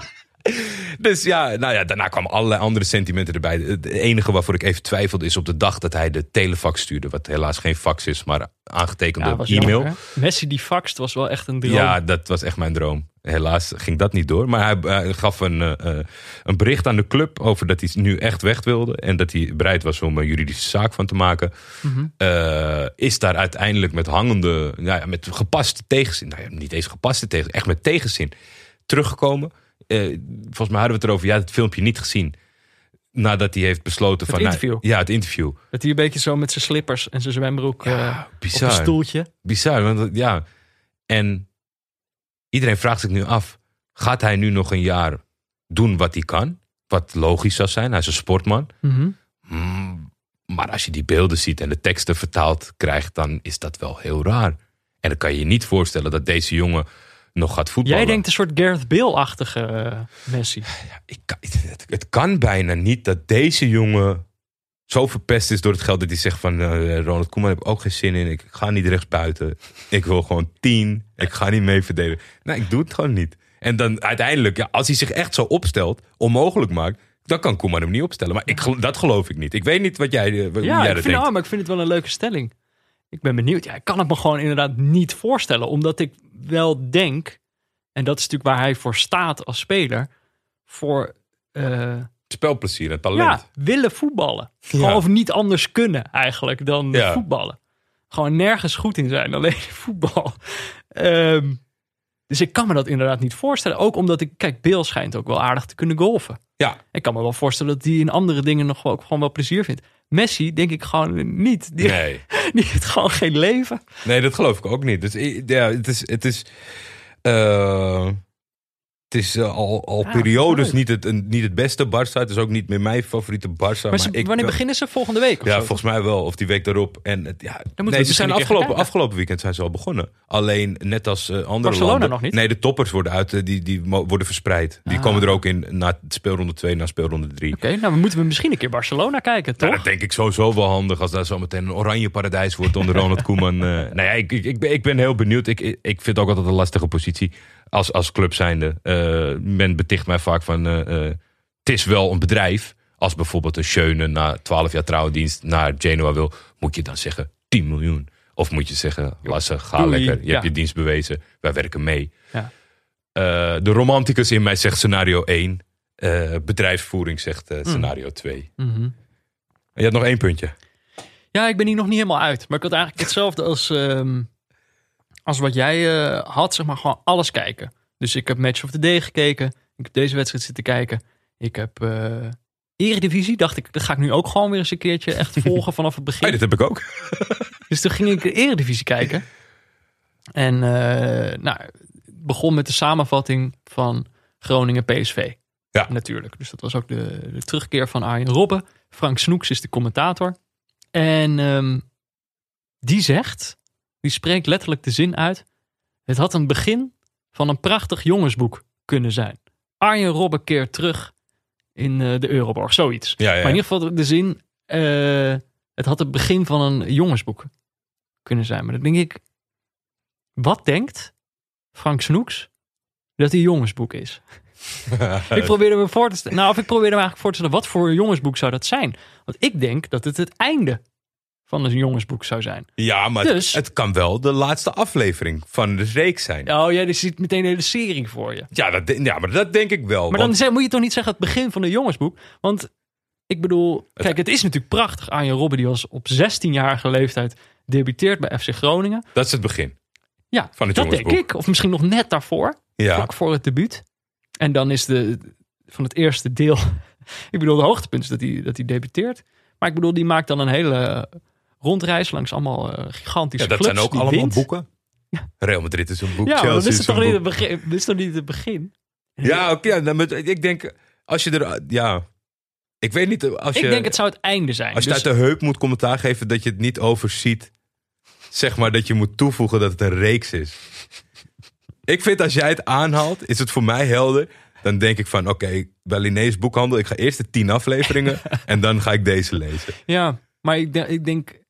S4: Dus ja, nou ja, daarna kwamen allerlei andere sentimenten erbij. Het enige waarvoor ik even twijfelde is op de dag dat hij de telefax stuurde. Wat helaas geen fax is, maar aangetekende
S1: Ja,
S4: e-mail.
S1: jammer? Messi die faxt was wel echt een droom.
S4: Ja, dat was echt mijn droom. Helaas ging dat niet door. Maar hij, hij gaf een, eh, eh, een bericht aan de club over dat hij nu echt weg wilde. En dat hij bereid was om een juridische zaak van te maken.
S1: Mhm.
S4: Eh, is daar uiteindelijk met hangende, nou ja, met gepaste tegenzin. Nou ja, niet eens gepaste tegenzin, echt met tegenzin teruggekomen. Eh, volgens mij hadden we het erover. Ja, het filmpje niet gezien. Nadat hij heeft besloten
S1: Het
S4: van. nou,
S1: interview.
S4: ja, het interview.
S1: Dat hij een beetje zo met zijn slippers en zijn zwembroek
S4: Ja,
S1: eh, op
S4: bizar.
S1: een stoeltje.
S4: Bizar, want ja. En iedereen vraagt zich nu af: gaat hij nu nog een jaar doen wat hij kan? Wat logisch zou zijn, hij is een sportman.
S1: Mhm.
S4: Mm, maar als je die beelden ziet en de teksten vertaald krijgt, dan is dat wel heel raar. En dan kan je je niet voorstellen dat deze jongen nog gaat voetballen.
S1: Jij denkt een soort Gareth Bale-achtige eh, Messi.
S4: Ik kan, het, het kan bijna niet dat deze jongen zo verpest is door het geld dat hij zegt van eh, Ronald Koeman heb ik ook geen zin in. Ik ga niet rechts buiten. Ik wil gewoon tien. Ik ga niet mee verdedigen. Nee, ik doe het gewoon niet. En dan uiteindelijk, ja, als hij zich echt zo opstelt, onmogelijk maakt, dan kan Koeman hem niet opstellen. Maar ik, dat geloof ik niet. Ik weet niet wat jij, hoe
S1: Ja,
S4: jij
S1: ik
S4: dat
S1: vind,
S4: denkt.
S1: oh, maar ik vind het wel een leuke stelling. Ik ben benieuwd. Ja, ik kan het me gewoon inderdaad niet voorstellen. Omdat ik wel denk, en dat is natuurlijk waar hij voor staat als speler, voor eh,
S4: Spelplezier en talent.
S1: ja, willen voetballen. Gewoon
S4: Ja.
S1: of niet anders kunnen eigenlijk dan
S4: Ja.
S1: voetballen. Gewoon nergens goed in zijn, alleen voetbal. Ehm, dus ik kan me dat inderdaad niet voorstellen. Ook omdat ik, kijk, Bill schijnt ook wel aardig te kunnen golfen.
S4: Ja,
S1: Ik kan me wel voorstellen dat hij in andere dingen nog wel, ook gewoon wel plezier vindt. Messi denk ik gewoon niet. Die,
S4: nee.
S1: die heeft gewoon geen leven.
S4: Nee, dat geloof ik ook niet. Dus ja, het is. Het is, eh, het is eh, al, al
S1: Ja,
S4: periodes
S1: leuk.
S4: niet het, een- niet het beste Barça. Het is ook niet meer mijn favoriete Barça.
S1: Maar, ze-
S4: ik,
S1: wanneer beginnen ze? Volgende week
S4: Ja,
S1: zo?
S4: volgens mij wel. Of die week daarop. En het, ja,
S1: we
S4: nee, ze zijn afgelopen, afgelopen weekend zijn ze al begonnen. Alleen net als eh, andere
S1: Barcelona
S4: landen.
S1: nog niet?
S4: Nee, de toppers worden uit. eh, die, die worden verspreid. Die
S1: Ah.
S4: komen er ook in na speelronde 2 naar speelronde 3.
S1: Oké, nou moeten we misschien een keer Barcelona kijken, toch?
S4: Nou, dat denk ik sowieso wel handig als daar zometeen een oranje paradijs wordt onder Ronald Koeman. eh nou ja, ik, ik, ik, ben, ik ben heel benieuwd. Ik, ik ik vind het ook altijd een lastige positie als, als club zijnde. Eh, men beticht mij vaak van, eh, eh, het is wel een bedrijf. Als bijvoorbeeld een Schöne na 12 jaar trouwdienst naar Genoa wil, moet je dan zeggen 10 miljoen. Of moet je zeggen, Lasse, ga
S1: Doei.
S4: lekker. Je
S1: Ja.
S4: hebt je dienst bewezen. Wij werken mee.
S1: Ja.
S4: De romanticus in mij zegt scenario 1. Eh, bedrijfsvoering zegt eh, scenario 2.
S1: Mhm.
S4: Je had nog één puntje.
S1: Ja, ik ben hier nog niet helemaal uit. Maar ik had eigenlijk hetzelfde als, ehm, als wat jij eh, had. Zeg maar gewoon alles kijken. Dus ik heb Match of the Day gekeken. Ik heb deze wedstrijd zitten kijken. Ik heb eh Eredivisie. Dacht ik, dat ga ik nu ook gewoon weer eens een keertje echt volgen vanaf het begin.
S4: Hey, dat heb ik ook.
S1: Dus toen ging ik de Eredivisie kijken. En eh, nou, het begon met de samenvatting van Groningen PSV.
S4: Ja.
S1: Natuurlijk. Dus dat was ook de, de terugkeer van Arjen Robben. Frank Snoeks is de commentator. En ehm, die zegt, die spreekt letterlijk de zin uit. Het had een begin van een prachtig jongensboek kunnen zijn. Arjen Robben keert terug in eh, de Euroborg. Zoiets.
S4: Ja, ja,
S1: Maar in ieder geval de zin, eh, het had het begin van een jongensboek kunnen zijn. Maar dan denk ik, wat denkt Frank Snoeks dat die jongensboek is? ik probeerde me voor te stellen, nou of ik probeerde me eigenlijk voor te stellen, wat voor jongensboek zou dat zijn? Want ik denk dat het het einde van een jongensboek zou zijn.
S4: Ja, maar
S1: Dus-
S4: het, het kan wel de laatste aflevering van de reeks zijn. Ja,
S1: Oh ja, die ziet meteen de hele serie voor je.
S4: dat, de- ja maar dat denk ik wel.
S1: Maar
S4: want-
S1: dan moet je toch niet zeggen het begin van een jongensboek? Want ik bedoel, kijk, het is natuurlijk prachtig. Arjen Robben die was op 16-jarige leeftijd debuteert bij FC Groningen.
S4: dat is het begin.
S1: Ja,
S4: Van het
S1: dat denk ik. Of misschien nog net daarvoor,
S4: Ja.
S1: vlak voor het debuut. En dan is de, van het eerste deel, ik bedoel de hoogtepunt is dat hij, dat hij debuteert. Maar ik bedoel, die maakt dan een hele rondreis langs allemaal eh, gigantische
S4: Ja, dat
S1: clubs.
S4: zijn ook allemaal
S1: wint.
S4: boeken. Real Madrid is een boek.
S1: Ja,
S4: Chelsea
S1: dat is,
S4: is
S1: toch
S4: een
S1: niet het begin, dat is toch niet het begin?
S4: Ja, oké. ik denk, als je er... Ja, ik weet niet, als je,
S1: ik denk het zou het einde zijn.
S4: als je
S1: Dus-
S4: uit de heup moet commentaar geven dat je het niet overziet. Zeg maar dat je moet toevoegen dat het een reeks is. ik vind als jij het aanhaalt, is het voor mij helder. Dan denk ik van, oké, bij Linné's boekhandel. Ik ga eerst de tien afleveringen en dan ga ik deze lezen.
S1: Ja, maar ik, denk- ik denk,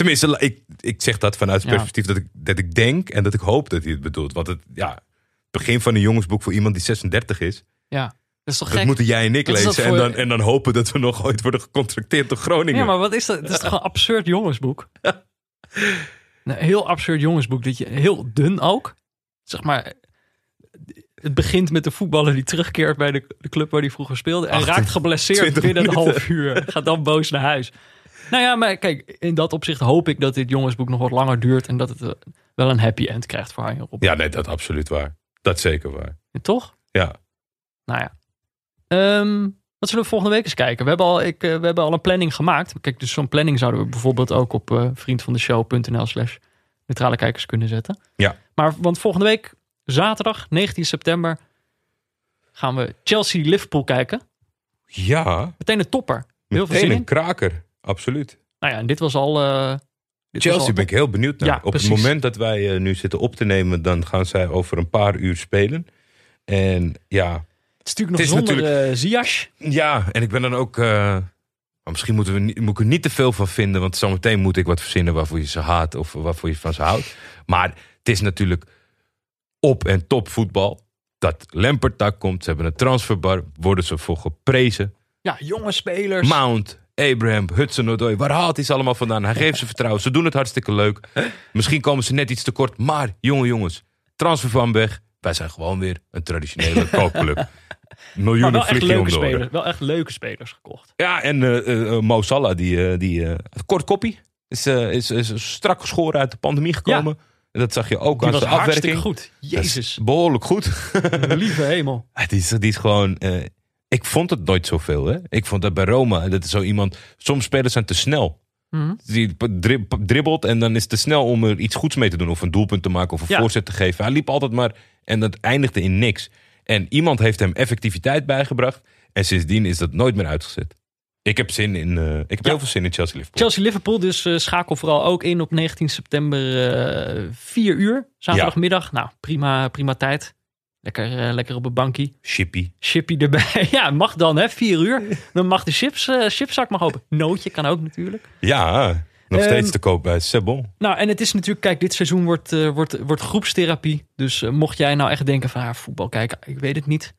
S4: Tenminste, ik, ik zeg dat vanuit het perspectief dat ik, dat ik denk en dat ik hoop dat hij het bedoelt. Want het ja, begin van een jongensboek voor iemand die 36 is,
S1: ja, dat is toch
S4: dat
S1: gek?
S4: moeten jij en ik lezen. En dan, en dan hopen dat we nog ooit worden gecontracteerd door Groningen.
S1: Ja, maar wat is dat? Het is toch een absurd jongensboek? Een heel absurd jongensboek. Dat je, heel dun ook. Zeg maar, het begint met de voetballer die terugkeert bij de, de club waar hij vroeger speelde. En
S4: 28
S1: raakt geblesseerd binnen een half uur. Gaat dan boos naar huis. Nou ja, maar kijk, in dat opzicht hoop ik dat dit jongensboek nog wat langer duurt. En dat het eh, wel een happy end krijgt voor Arjen Robben.
S4: Ja, nee, dat is absoluut waar. Dat is zeker waar.
S1: Toch?
S4: Ja.
S1: Nou ja. Ehm, wat zullen we volgende week eens kijken? We hebben al, ik, eh, we hebben al een planning gemaakt. Kijk, dus zo'n planning zouden we bijvoorbeeld ook op eh vriendvandeshow.nl slash neutrale kijkers kunnen zetten.
S4: Ja.
S1: Maar, want volgende week, zaterdag 19 september, gaan we Chelsea-Liverpool kijken.
S4: Ja,
S1: Meteen een topper. Heel veel
S4: meteen
S1: zin
S4: een
S1: in.
S4: kraker. Absoluut.
S1: Nou ja, en dit was al... eh, dit was
S4: Chelsea
S1: al
S4: ben ik heel benieuwd naar.
S1: Ja,
S4: Op
S1: precies.
S4: het moment dat wij eh, nu zitten op te nemen, dan gaan zij over een paar uur spelen. En ja,
S1: Het is natuurlijk nog
S4: is
S1: zonder eh Ziyech.
S4: Ja, en ik ben dan ook. maar misschien moeten we moet ik er niet te veel van vinden. Want zometeen moet ik wat verzinnen waarvoor je ze haat of waarvoor je van ze houdt. Maar het is natuurlijk op en top voetbal. Dat Lampert daar komt. Ze hebben een transferbar. Worden ze voor geprezen.
S1: Ja, jonge spelers.
S4: Mount, Abraham, Hudson Odoi. Waar haalt hij ze allemaal vandaan? Hij geeft ze vertrouwen. Ze doen het hartstikke leuk. Misschien komen ze net iets te kort. Maar jongen, jongens. Transfer van weg. Wij zijn gewoon weer een traditionele koopclub. Miljoenen
S1: wel
S4: vliegen om
S1: leuke
S4: de
S1: spelers. Wel echt leuke spelers gekocht.
S4: Ja, en eh, Mo Salah, die, eh, die kort koppie, is, is, is strak geschoren uit de pandemie gekomen. En Dat zag je ook
S1: Die
S4: aan
S1: was
S4: zijn afwerking.
S1: goed. Jezus.
S4: Behoorlijk goed.
S1: Lieve hemel.
S4: Die, is, die is gewoon... ik vond het nooit zoveel. Hè? Ik vond dat bij Roma, dat is zo iemand... Soms spelers zijn te snel.
S1: Mhm.
S4: Die dri- dribbelt en dan is het te snel om er iets goeds mee te doen. Of een doelpunt te maken of een
S1: Ja.
S4: voorzet te geven. Hij liep altijd maar en dat eindigde in niks. En iemand heeft hem effectiviteit bijgebracht. En sindsdien is dat nooit meer uitgezet. Ik heb zin in... eh, ik heb
S1: Ja.
S4: heel veel zin in Chelsea Liverpool.
S1: Chelsea-Liverpool, dus eh, schakel vooral ook in op 19 september, eh 4 uur, zaterdagmiddag. Nou, prima, prima tijd. Lekker, eh, lekker op een bankie.
S4: Chippy.
S1: Chippy erbij. Ja, mag dan, hè? 4 uur. Dan mag de chips, eh, chipszak mag open. Nootje kan ook natuurlijk.
S4: Ja, nog
S1: Ehm,
S4: steeds te koop bij Sebon.
S1: Nou, en het is natuurlijk, kijk, dit seizoen wordt, eh, wordt, wordt groepstherapie. Dus mocht jij nou echt denken van, ah, voetbal kijken, ik weet het niet.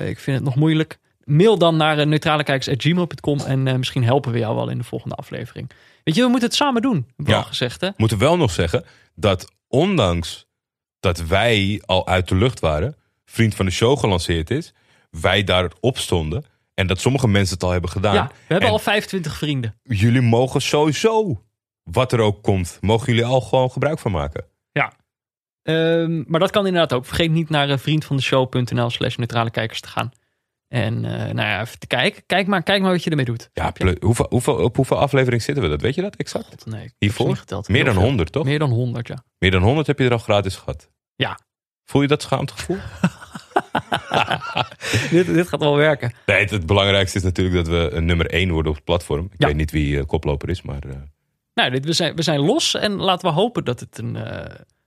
S1: Ik vind het nog moeilijk. Mail dan naar uh, neutralekijkers.gmail.com en misschien helpen we jou wel in de volgende aflevering. Weet je, we moeten het samen doen, hebben we
S4: Ja.
S1: al gezegd, hè?
S4: Moeten wel nog zeggen dat ondanks dat wij al uit de lucht waren, vriend van de show gelanceerd is, wij daarop stonden en dat sommige mensen het al hebben gedaan.
S1: Ja, we hebben
S4: En
S1: al 25 vrienden.
S4: Jullie mogen sowieso, wat er ook komt, mogen jullie al gewoon gebruik van maken.
S1: Ehm, maar dat kan inderdaad ook. Vergeet niet naar uh, vriendvandeshow.nl slash neutrale kijkers te gaan. En uh, nou ja, even te kijken. Kijk maar, kijk maar wat je ermee doet.
S4: Ja, hoeveel, hoeveel, op hoeveel afleveringen zitten we? Dat weet je dat exact?
S1: God, nee,
S4: Hiervoor? Meer dan 100, toch?
S1: Meer dan 100, ja.
S4: Meer dan 100 heb je er al gratis gehad.
S1: Ja.
S4: Voel je dat schaamtegevoel?
S1: dit, dit gaat wel werken.
S4: Nee, het, het, belangrijkste is natuurlijk dat we een nummer 1 worden op het platform. Ik ja. weet niet wie uh, koploper is, maar... Uh...
S1: Nou, dit, we, zijn, we zijn los en laten we hopen dat het een... Uh,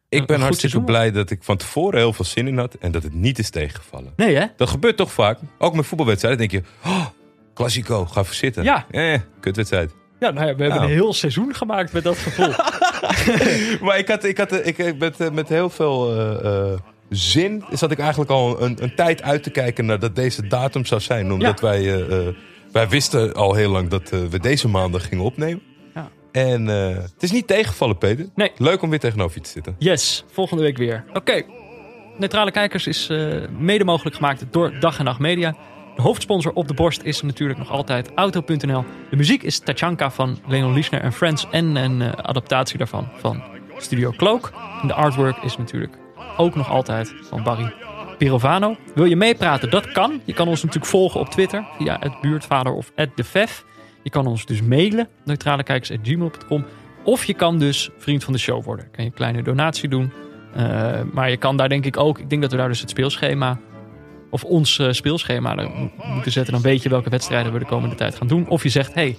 S4: ik ben hartstikke blij dat ik van tevoren heel veel zin in had en dat het niet is tegengevallen.
S1: Nee, hè?
S4: Dat gebeurt toch vaak. Ook met voetbalwedstrijden denk je, oh, Classico, ga voor zitten.
S1: Ja.
S4: Eh, kutwedstrijd.
S1: Ja, nou ja, we hebben
S4: Nou.
S1: een heel seizoen gemaakt met dat gevoel.
S4: maar ik had, ik had ik, met, eh, met heel veel uh, uh, zin zat ik eigenlijk al een, een, tijd uit te kijken naar dat deze datum zou zijn. Omdat
S1: Ja.
S4: wij, uh, wij wisten al heel lang dat we deze maandag gingen opnemen.
S1: Ja.
S4: En het is niet tegengevallen, Peter.
S1: Nee.
S4: Leuk om weer tegenover je te zitten.
S1: Yes, volgende week weer. Oké. Neutrale Kijkers is mede mogelijk gemaakt door Dag en Nacht Media. Hoofdsponsor op de borst is natuurlijk nog altijd Auto.nl. De muziek is Tachanka van Leon Liesner en Friends en een uh, adaptatie daarvan van Studio Cloak. En de artwork is natuurlijk ook nog altijd van Barry Pirovano. Wil je meepraten? Dat kan. Je kan ons natuurlijk volgen op Twitter via het buurtvader of @defef. Je kan ons dus mailen neutralekijkers@gmail.com of je kan dus vriend van de show worden. Kan je een kleine donatie doen. Uh, maar je kan daar denk ik ook. Ik denk dat we daar dus het speelschema of ons uh, speelschema moeten zetten. Dan weet je welke wedstrijden we de komende tijd gaan doen. Of je zegt, hey,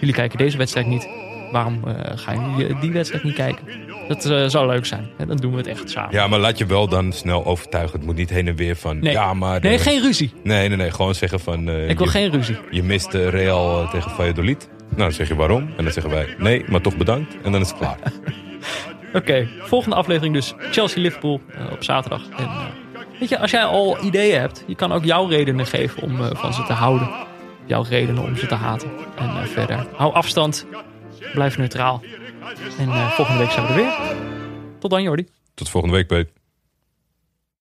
S1: jullie kijken deze wedstrijd niet. Waarom uh, gaan jullie die wedstrijd niet kijken? Dat uh, zou leuk zijn. En dan doen we het echt samen.
S4: Ja, maar laat je wel dan snel overtuigen. Het moet niet heen en weer van,
S1: nee.
S4: ja, maar...
S1: Nee, geen ruzie.
S4: Nee, nee, nee. Gewoon zeggen van...
S1: Ik wil
S4: je,
S1: geen ruzie.
S4: Je mist Real tegen Valladolid. Nou, dan zeg je waarom. En dan zeggen wij, nee, maar toch bedankt. En dan is het klaar.
S1: Oké, okay, volgende aflevering dus Chelsea-Liverpool op zaterdag. En, Je, als jij al ideeën hebt, je kan ook jouw redenen geven om uh, van ze te houden. Jouw redenen om ze te haten. En uh, verder, hou afstand. Blijf neutraal. En uh, volgende week zijn we er weer. Tot dan, Jordi.
S4: Tot volgende week, Peet.